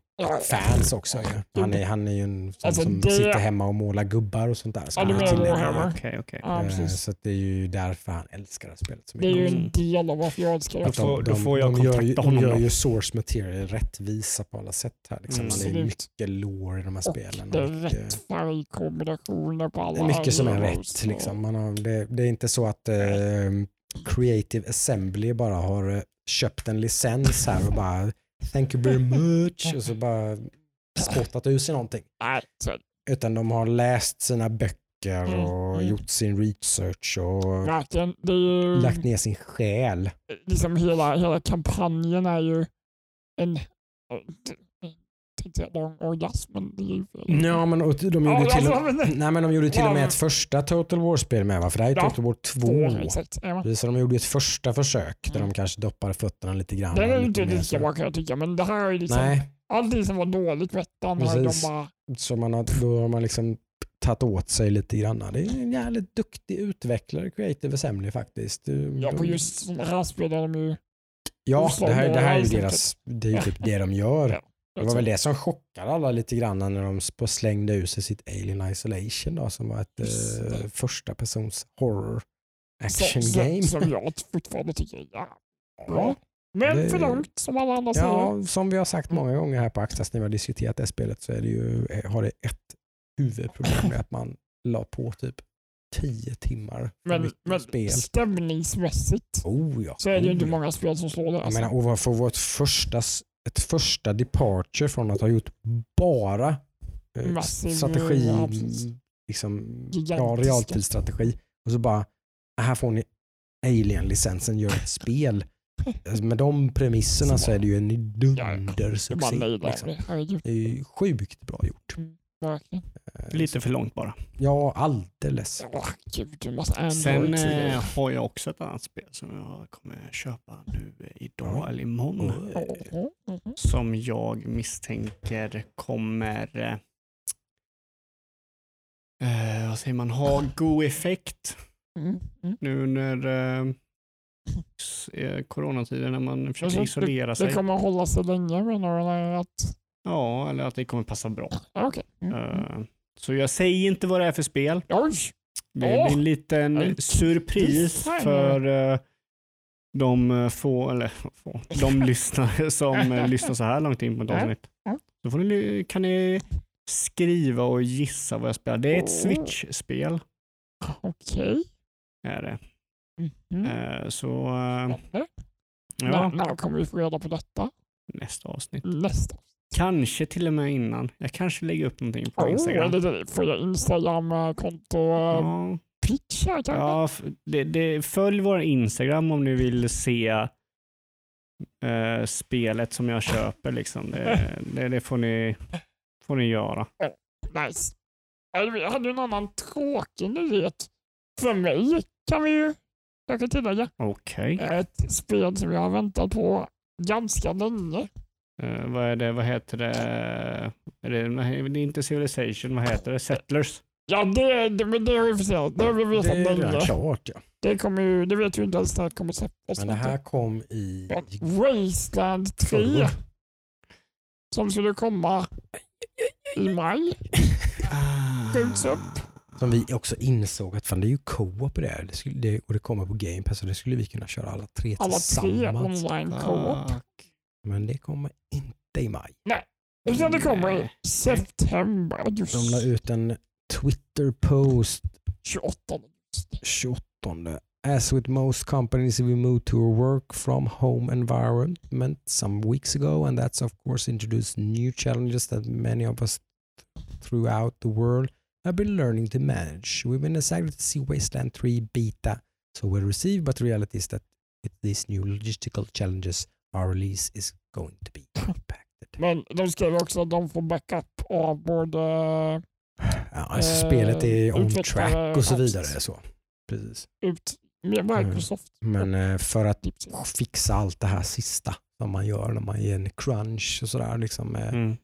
fans också. ju. Han, är, han är ju en sån Alltså, som det- sitter hemma och målar gubbar och sånt där. Så Ja, det. Okej, okej. Ja, Eh, precis. Så att det är ju därför han älskar det här spelet så Det är mycket. ju en del av varför jag älskar det. Då får- då de, får jag de, gör ju, de honom gör ju source material rättvisa på alla sätt här. Liksom. Mm. Det är mycket lore i de här Och spelen. det är och, rätt färgkombinationer på alla Det är mycket som är rätt. Liksom. Man har, det, det är inte så att eh, Creative Assembly bara har eh, köpt en licens här och bara thank you very much och så bara spottat ur sig någonting. Utan de har läst sina böcker Mm, och mm. gjort sin research och verkligen. Det är ju lagt ner sin själ. liksom hela, hela kampanjen är ju en tänkte lång orgasm, men det är ju fel. Ja, men och de gjorde, till, men- nej, men de gjorde till och med ett första Total War-spel med va? För det här är Ja, Total War 2. Två, exakt. Ja. Precis, Så de gjorde ett första försök där Mm. de kanske doppade fötterna lite grann. Det är och ju inte lika bra kan jag tycka, men det här är liksom Nej, allting som var dåligt med ettan har de Precis. bara så man har, då har man liksom tagit åt sig lite grann. Det är en jävligt duktig utvecklare, Creative Assembly faktiskt. Ja, på just sådana här spel där de ju... ja det, här, det här är ju deras, det är typ det de gör. Det var väl det som chockade alla lite grann när de slängde ur sig sitt Alien Isolation då, som var ett eh, första persons horror som, action som, game. som jag fortfarande tycker är ja, bra. Men det- för långt som alla andra säger. Ja, som vi har sagt många gånger här på Axas när vi har diskuterat det spelet så är det ju, eh, har det ett huvudproblem med att man la på typ 10 timmar för Men, men spel. stämningsmässigt Oh ja. så är det ju oh, inte ja. många spel som slår det. Jag Alltså. menar, och vara ett första, ett första departure från att ha gjort bara eh, Massiv, strategi, ja, liksom, ja, realtidsstrategi. Och så bara, här får ni Alien-licensen, gör ett spel. Alltså, Med de premisserna så är det ju en dundersuccé. Liksom. det. Är ju sjukt bra gjort. Verkligen. Eh, Lite för långt bara. Ja, alldeles. Åh, gud, du måste Android Sen eh, har jag också ett annat spel som jag kommer köpa nu eh, idag Oj. eller imorgon. Oj. Mhm, mhm. Som jag misstänker kommer eh, eh, vad säger man, ha god effekt Mm, mm. nu under eh, coronatiden när man försöker Alltså, isolera sig. Det kommer att hålla sig länge menar du? Att... Ja, eller att det kommer passa bra. Ja, Okej. Mm, mm. Eh, så jag säger inte vad det är för spel. Oj! Det Åh! en liten surpris för, eh, de eh, få, eller få, de lyssnare som lyssnar så här långt in på ett Ja. avsnitt. Ja. Då får ni, kan ni skriva och gissa vad jag spelar. Det är ett Oh. Switch-spel. Okej. Är det. Eh, Så Spännande. När, ja, när kommer vi få reda på detta? nästa avsnitt. Nästa. Kanske till och med innan. Jag kanske lägger upp någonting på Oh, Instagram. eller det får jag Instagram-konto uh, Ja, pitch här kanske? ja, det, det, följ vår Instagram om ni vill se eh, spelet som jag köper. Liksom. Det, det, det får, ni, får ni göra. Nice. Ja, Vi hade en annan tråkig nyhet. För mig kan vi ju kanske tillägga. Okej. Ett spel som jag har väntat på ganska länge. Eh, vad är det? Vad heter det? Är det, det är inte Civilization. Vad heter det? Settlers? Ja, det, det, men det har vi förstått. Det har vi Det vetat är redan länge. klart ja. Det, kommer ju, det vet ju inte ens när det kommer släppas. Men det här kom i... Wasteland 3 Förrgår. som skulle komma i maj. Skjuts upp. Som vi också insåg att fan, det är ju co-op det här. Det skulle, det, och det kommer på Game Pass och det skulle vi kunna köra alla tre Alla tre tillsammans. online co-op. Fuck. Men det kommer inte i maj. Utan det kommer i Nej. september. Just De la ut en Twitter-post 28. 28. As with most companies we move to a work from home environment some weeks ago and that's of course introduced new challenges that many of us throughout the world have been learning to manage. We've been excited to see Wasteland 3 beta so well received but the reality is that with these new logistical challenges our release is going to be impacted. Men de skrev också att de får backup av både... Ja, alltså Eh, spelet är on utvecklare track och så vidare. Så. Precis. ut med Microsoft. Men eh, för att fixa allt det här sista som man gör när man är en crunch och sådär. Liksom, eh, Mm.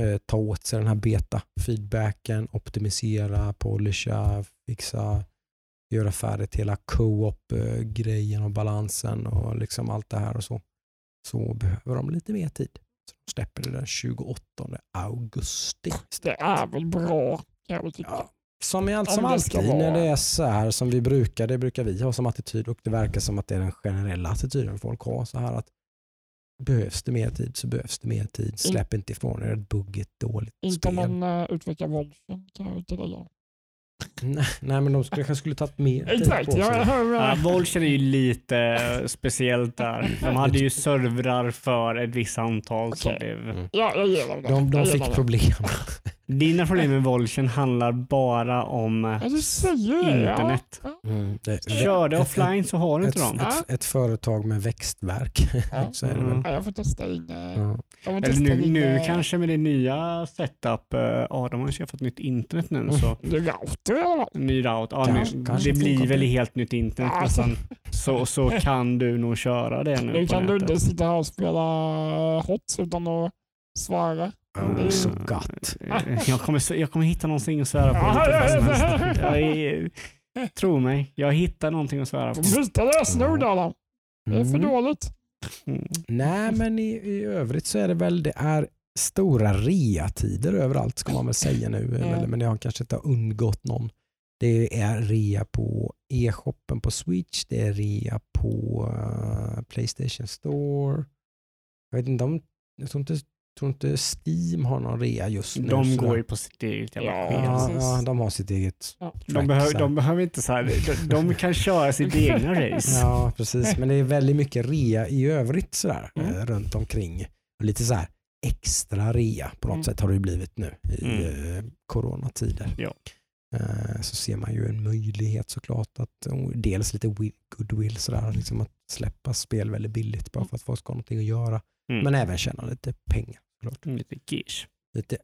eh, ta åt sig den här beta-feedbacken, optimisera, polisha, fixa, göra färdigt hela co-op-grejen och balansen och liksom allt det här och så. Så behöver de lite mer tid. Så de släpper det den 28 augusti. Det är väl bra kan jag tycka. Ja, som, i allt, som Om alltid när det är så här som vi brukar, det brukar vi ha som attityd och det verkar som att det är den generella attityden folk har. Så här att behövs det mer tid så behövs det mer tid. Släpp inte ifrån er ett buggigt dåligt Inte om spel. man uh, utvecklar våldsen kan jag ju tillägga. Nej, nej men de skulle, kanske skulle tagit mer Exakt, Ja, uh, Volchen är ju lite speciellt där. De hade ju servrar för ett visst antal som Okej. blev... Mm. Ja, jag ger dem det. De, de fick problem. Dina problem med Volchen handlar bara om eh, det. Internet. Mm, det, Kör det ett- offline så har du inte dem. ett, ett företag med växtverk. Ja. så är det Mm. Ja, jag får testa in. eh, Ja. får testa nu, in, nu eh, kanske med det nya setup. Ja, de har ju skaffat nytt internet nu. Mm. Så Du router ny route. Ja, Kanske- nu, kanske det blir väl det. helt nytt internet Ja, nästan. Så, så kan du nog köra det nu Nu kan du inte sitta här och spela HOTS utan att svara. Oh, så gott. Eh, Jag kommer, jag kommer hitta någonting att svära på. Jag tro mig, jag hittar någonting att svära på. Byta lösenord Adam. Det är för Mm. dåligt. Mm. Nej, men i, i övrigt så är det väl det är stora rea-tider överallt ska man väl säga nu. Mm. Men det har kanske inte undgått någon. Det är rea på e-shoppen på Switch, det är rea på eh, Playstation Store. Jag vet inte om, jag tror inte, tror inte Steam har någon rea just nu. De går ju på sitt eget jävla Ja, ja, de har sitt eget Ja. De, behöver, så de behöver inte så här, de, de kan köra sitt egna race. Ja, precis. Men det är väldigt mycket rea i övrigt sådär, Mm. eh, runt omkring. Och lite så här extra rea på något Mm. sätt har det blivit nu i Mm. eh, coronatider. Ja. Eh, så ser man ju en möjlighet såklart att dels lite wi- goodwill sådär, liksom att släppa spel väldigt billigt bara för att folk ska ha någonting att göra. Mm. Men även tjäna lite pengar. Såklart. Lite gish. Lite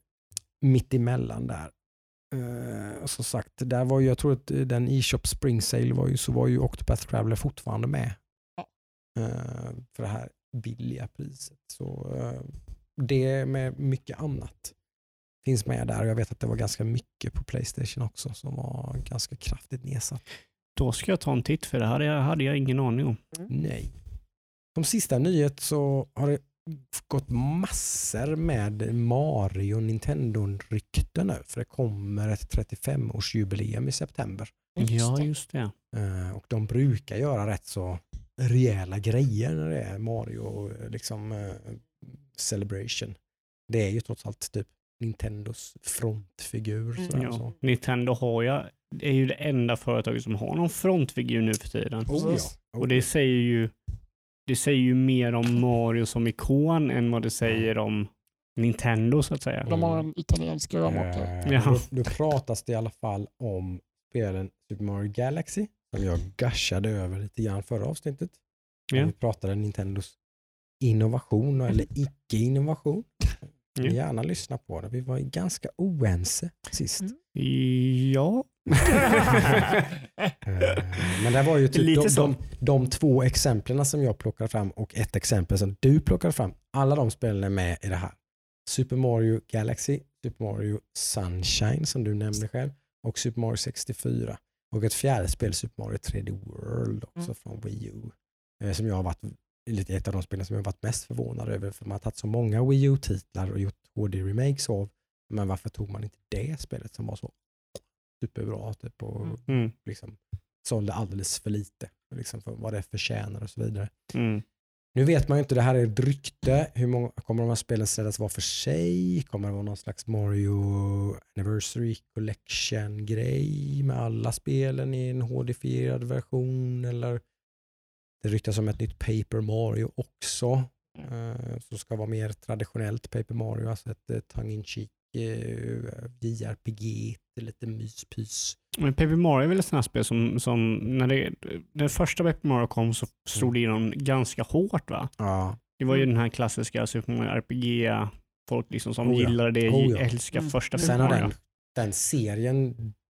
mitt emellan där. Eh, och som sagt, där var ju, jag tror att den e-shop Spring Sale var ju, så var ju Octopath Traveler fortfarande med. Ja. Eh, för det här billiga priset. Så eh, det med mycket annat finns med där. Och Jag vet att det var ganska mycket på Playstation också som var ganska kraftigt nedsatt. Då ska jag ta en titt för det här hade jag ingen aning om. Nej. Som sista nyhet så har det gått massor med Mario Nintendo-rykten nu. För det kommer ett 35-årsjubileum i september. Ja, just det. Eh, och de brukar göra rätt så rejäla grejer när det är Mario liksom eh, Celebration. Det är ju trots allt typ Nintendos frontfigur. Mm. Ja. så. Nintendo har ju, är ju det enda företaget som har någon frontfigur nu för tiden. Oh, ja. Oh, Och det säger ju det säger ju mer om Mario som ikon än vad det säger om Nintendo så att säga. De har en italiensk rörmokare. Eh, Ja. då, då pratas det i alla fall om spelen Super Mario Galaxy som jag gushade över lite grann förra avsnittet. Ja. Vi pratade Nintendos innovation eller icke-innovation. Ja. Gärna lyssna på det. Vi var ju ganska oense sist. Mm. Ja. Eh, Men det var ju typ Lite de, så. de, de två exemplen som jag plockade fram och ett exempel som du plockade fram. Alla de spelen är med i det här. Super Mario Galaxy, Super Mario Sunshine som du nämnde själv och Super Mario 64. Och ett fjärde spel, Super Mario 3D World också Mm. från Wii U. Eh, Som jag har varit lite ett av de spelen som jag har varit mest förvånad över för man har tagit så många Wii U-titlar och gjort HD-remakes av. Men varför tog man inte det spelet som var så superbra typ, och Mm. Mm. liksom, sålde alldeles för lite liksom, för vad det förtjänar och så vidare. Mm. Nu vet man ju inte, det här är ett rykte. Hur många, kommer de här spelen säljas var för sig? Kommer det vara någon slags Mario Anniversary Collection-grej med alla spelen i en HD-fierad version? Eller det ryktas om ett nytt Paper Mario också. Eh, som ska vara mer traditionellt Paper Mario, alltså ett eh, tongue-in-cheek eh, JRPG, lite myspys. Men Paper Mario är väl ett sånt här spel som, som när det, när första Paper Mario kom så slog det igenom ganska hårt va? Ja, Det var ju Mm. den här klassiska Super Mario RPG, folk liksom som Oh ja. gillade det, Oh ja. älskar Mm. första Sen har den, den serien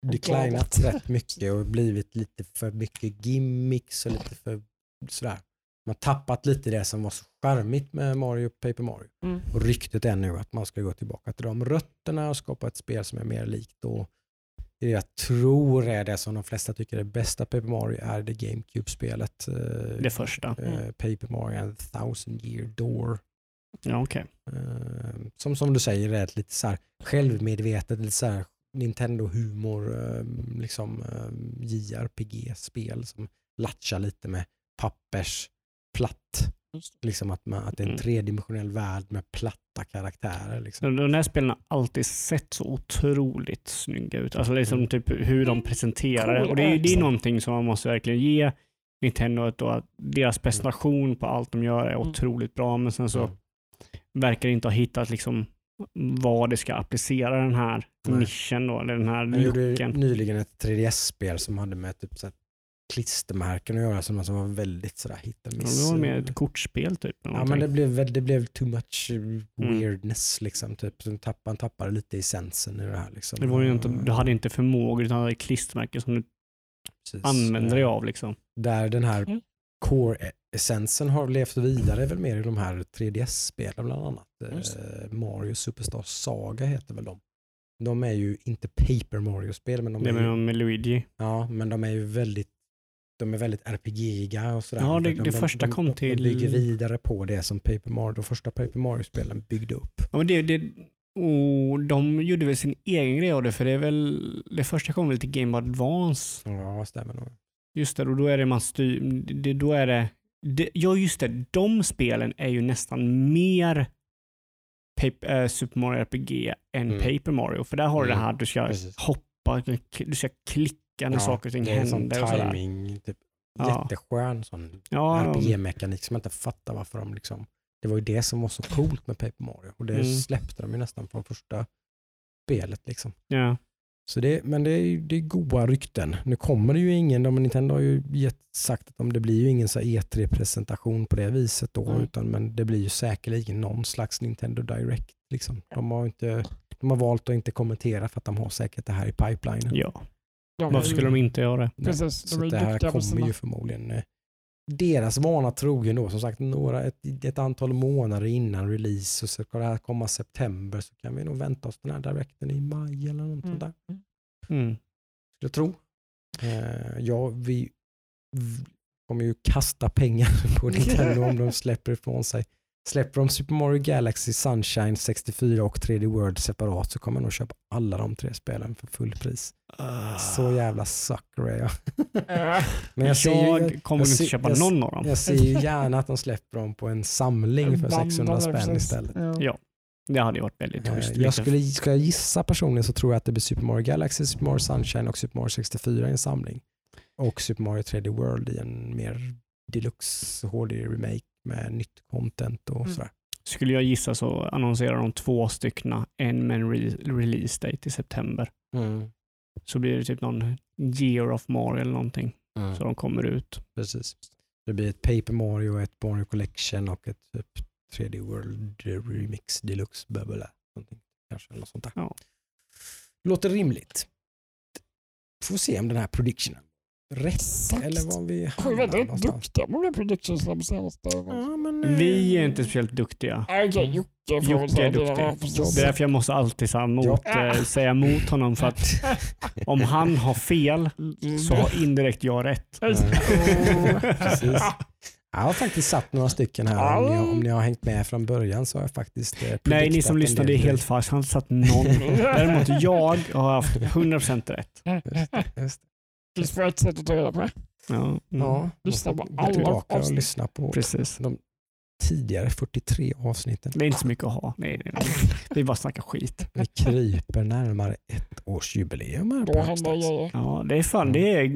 declinat rätt mycket och blivit lite för mycket gimmicks och lite för sådär. Man har tappat lite det som var så charmigt med Mario Paper Mario. Mm. Och ryktet är nu att man ska gå tillbaka till de rötterna och skapa ett spel som är mer likt då det jag tror är det som de flesta tycker är bästa Paper Mario är det GameCube-spelet. eh, Det första. eh, Paper Mario and the Thousand Year Door. Ja, okej. Eh, som, som du säger är ett lite så här självmedvetet, lite så här Nintendo-humor, liksom JRPG-spel som latchar lite med pappers platt. Just Liksom att, man, att det är en Mm. tredimensionell värld med platta karaktärer. Liksom. De här spelen har alltid sett så otroligt snygga ut. Alltså liksom Mm. typ hur de presenterar det. Cool Och det är, det är någonting som man måste verkligen ge Nintendo ett då, att deras presentation på allt de gör är Mm. otroligt bra. Men sen så Mm. verkar det inte ha hittat liksom vad det ska applicera den här Nej. nischen då, eller den här Jag gjorde nyligen ett 3DS-spel som hade med typ så här klistermärken att göra som alltså var väldigt sådär hit and Ja, miss. Det var mer ett kortspel typ. Ja men det blev, det blev too much eh, Mm. weirdness liksom. Typ. Så tappade, man tappade lite essensen i det här. Liksom. det var ju inte, Eh, du hade inte förmågor utan hade klistermärken som du precis. använde dig Eh, av. Liksom. Där den här Mm. core-essensen har levt vidare är väl mer i de här 3DS-spelen bland annat. Eh, Mario Superstar Saga heter väl de. De är ju inte Paper Mario-spel men de Det är, ju, med, med Luigi. ja, men de är ju väldigt de är väldigt RPG-iga och sådär. Ja, det- de, det de, första de, kom till- De bygger vidare på det som Paper Mario, de första Paper Mario-spelen byggde upp. Ja, men det, det, och de gjorde väl sin egen grej av det, för det är väl, det första kom väl till Game Boy Advance. Ja, stämmer nog. Just det, och då är det man styr, det, då är det, det, ja just det, de spelen är ju nästan mer Paper, äh, Super Mario RPG än Mm. Paper Mario, för där har du Mm, det här, du ska precis. hoppa, du ska klicka saker och ting det är en sån händer och sådär. timing, typ, Ja. jätteskön sån Ja, RPG-mekanik som jag inte fattar varför de liksom... Det var ju det som var så coolt med Paper Mario och det Mm. släppte de ju nästan från första spelet liksom. ja. Så det, men det är, det är goda rykten. Nu kommer det ju ingen, de, Nintendo har ju gett, sagt att de, det blir ju ingen så här E3-presentation på det viset då, Mm. utan men det blir ju säkerligen någon slags Nintendo Direct. Liksom. De, har inte, de har valt att inte kommentera för att de har säkert det här i pipelinen. ja. De Varför skulle de inte göra det? Precis, Så de att det här kommer sina... ju förmodligen eh, deras vana trogen då, som sagt några, ett, ett antal månader innan release och så ska det här komma september så kan vi nog vänta oss den här directen i maj eller något Mm. där. Mm. Skulle jag tro. Eh, ja, vi kommer ju kasta pengar på Nintendo om de släpper ifrån sig Släpper de Super Mario Galaxy, Sunshine 64 och 3D World separat så kommer jag nog köpa alla de tre spelen för fullpris. Ah. Så jävla sucker är jag. Men jag ser jag ju, kommer jag inte ser- köpa jag- någon av dem. jag ser ju gärna att de släpper dem på en samling för 600 bandade, spänn istället. Ja. Ja. Det hade ju varit väldigt Eh, schysst. Jag skulle, ska jag gissa personligen så tror jag att det blir Super Mario Galaxy, Super Mario Sunshine och Super Mario 64 i en samling. Och Super Mario 3D World i en mer deluxe HD-remake med nytt content och Mm. sådär. Skulle jag gissa så annonserar de två stycken, en med en re- release date i september. Så blir det typ någon year of Mario eller någonting. Så de kommer ut. Precis. Det blir ett Paper Mario, ett Mario Collection och ett typ 3D World Remix Deluxe bla bla bla. Någonting, Kanske eller något sånt där. Ja. Låter rimligt. Får se om den här predictionen Exakt. eller vad vi Vi är hamnar väldigt någonstans. duktiga på de predictions de senaste. Ja, men, eh, Vi är inte speciellt duktiga. Okej, Jocke får Jocke är det. duktig. Det är därför jag måste alltid säga emot, Ja. eh, säga emot honom för att om han har fel så har indirekt jag rätt. Precis. Jag har faktiskt satt några stycken här. Om ni, har, om ni har hängt med från början så har jag faktiskt eh, Nej, ni som det är helt falskt. Han har satt någon. Däremot jag har haft 100% rätt. Just det. Det finns bara ett sätt att ta reda på det. Ja, mm, Ja, Lyssna på alla tillbaka och avsnitt. lyssna på precis. de tidigare 43 avsnitten. Det är inte så mycket att ha. Nej, nej, nej. Det är bara att snacka skit. Vi kryper närmare ett års jubileum här på Hackstacks. Ja, det är fan, det, är,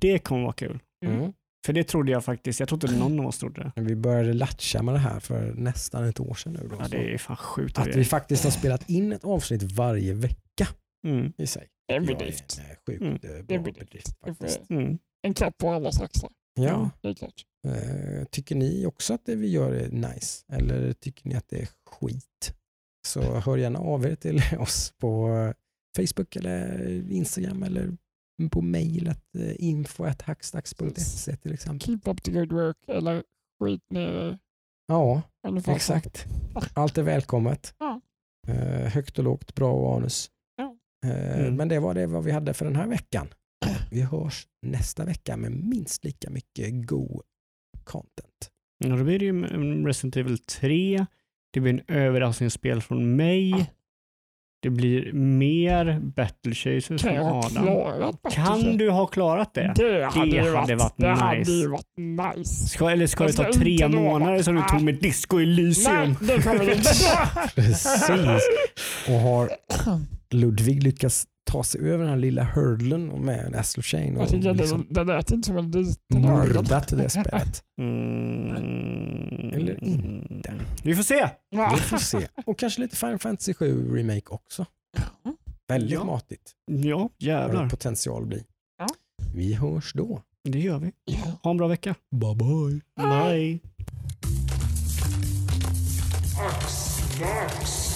det kommer vara kul. Mm. För det trodde jag faktiskt. Jag trodde inte någon av oss trodde det. Vi började latcha med det här för nästan ett år sedan nu. Då, Ja, det är fan sjukt. Att vi faktiskt har spelat in ett avsnitt varje vecka Mm, i sig. Det är en bedrift. en, eh, sjukt Mm. eh, Det är bra en bedrift. bedrift får- mm. En klapp på allas axlar. Ja. Det är klart. Eh, tycker ni också att det vi gör är nice? Eller tycker ni att det är skit? Så hör gärna av er till oss på Facebook eller Instagram eller på mejlet eh, info.hackstacks.se till exempel. Keep up the good work eller skit ner Ja, exakt. Allt är välkommet. Ja. Eh, högt och lågt, bra och anus. Eh, Mm. Men det var det vad vi hade för den här veckan. Vi hörs nästa vecka med minst lika mycket god content. Ja, då blir det ju en Resident Evil 3. Det blir en överraskningsspel från mig. Det blir mer Battle Chasers Kan från Adam. Kan du ha klarat det? Det hade, ju hade varit, varit det hade nice. ju varit nice. Ska, eller ska det ta tre månader som du tog med Disco Nej, Elysium? det kommer det inte. Precis. Och har Ludvig lyckats ta sig över den här lilla hurdlen med en Astro Chain och Jag liksom det, det lät inte som en liten ögon. mördat det spelet. Mm. Eller inte. Vi får se. Vi får se. Och kanske lite Final Fantasy 7 Remake också. Väldigt Ja. matigt. Ja, jävlar. potential bli. Ja. Vi hörs då. Det gör vi. Ja. Ha en bra vecka. Bye bye. Bye. Ax, ax.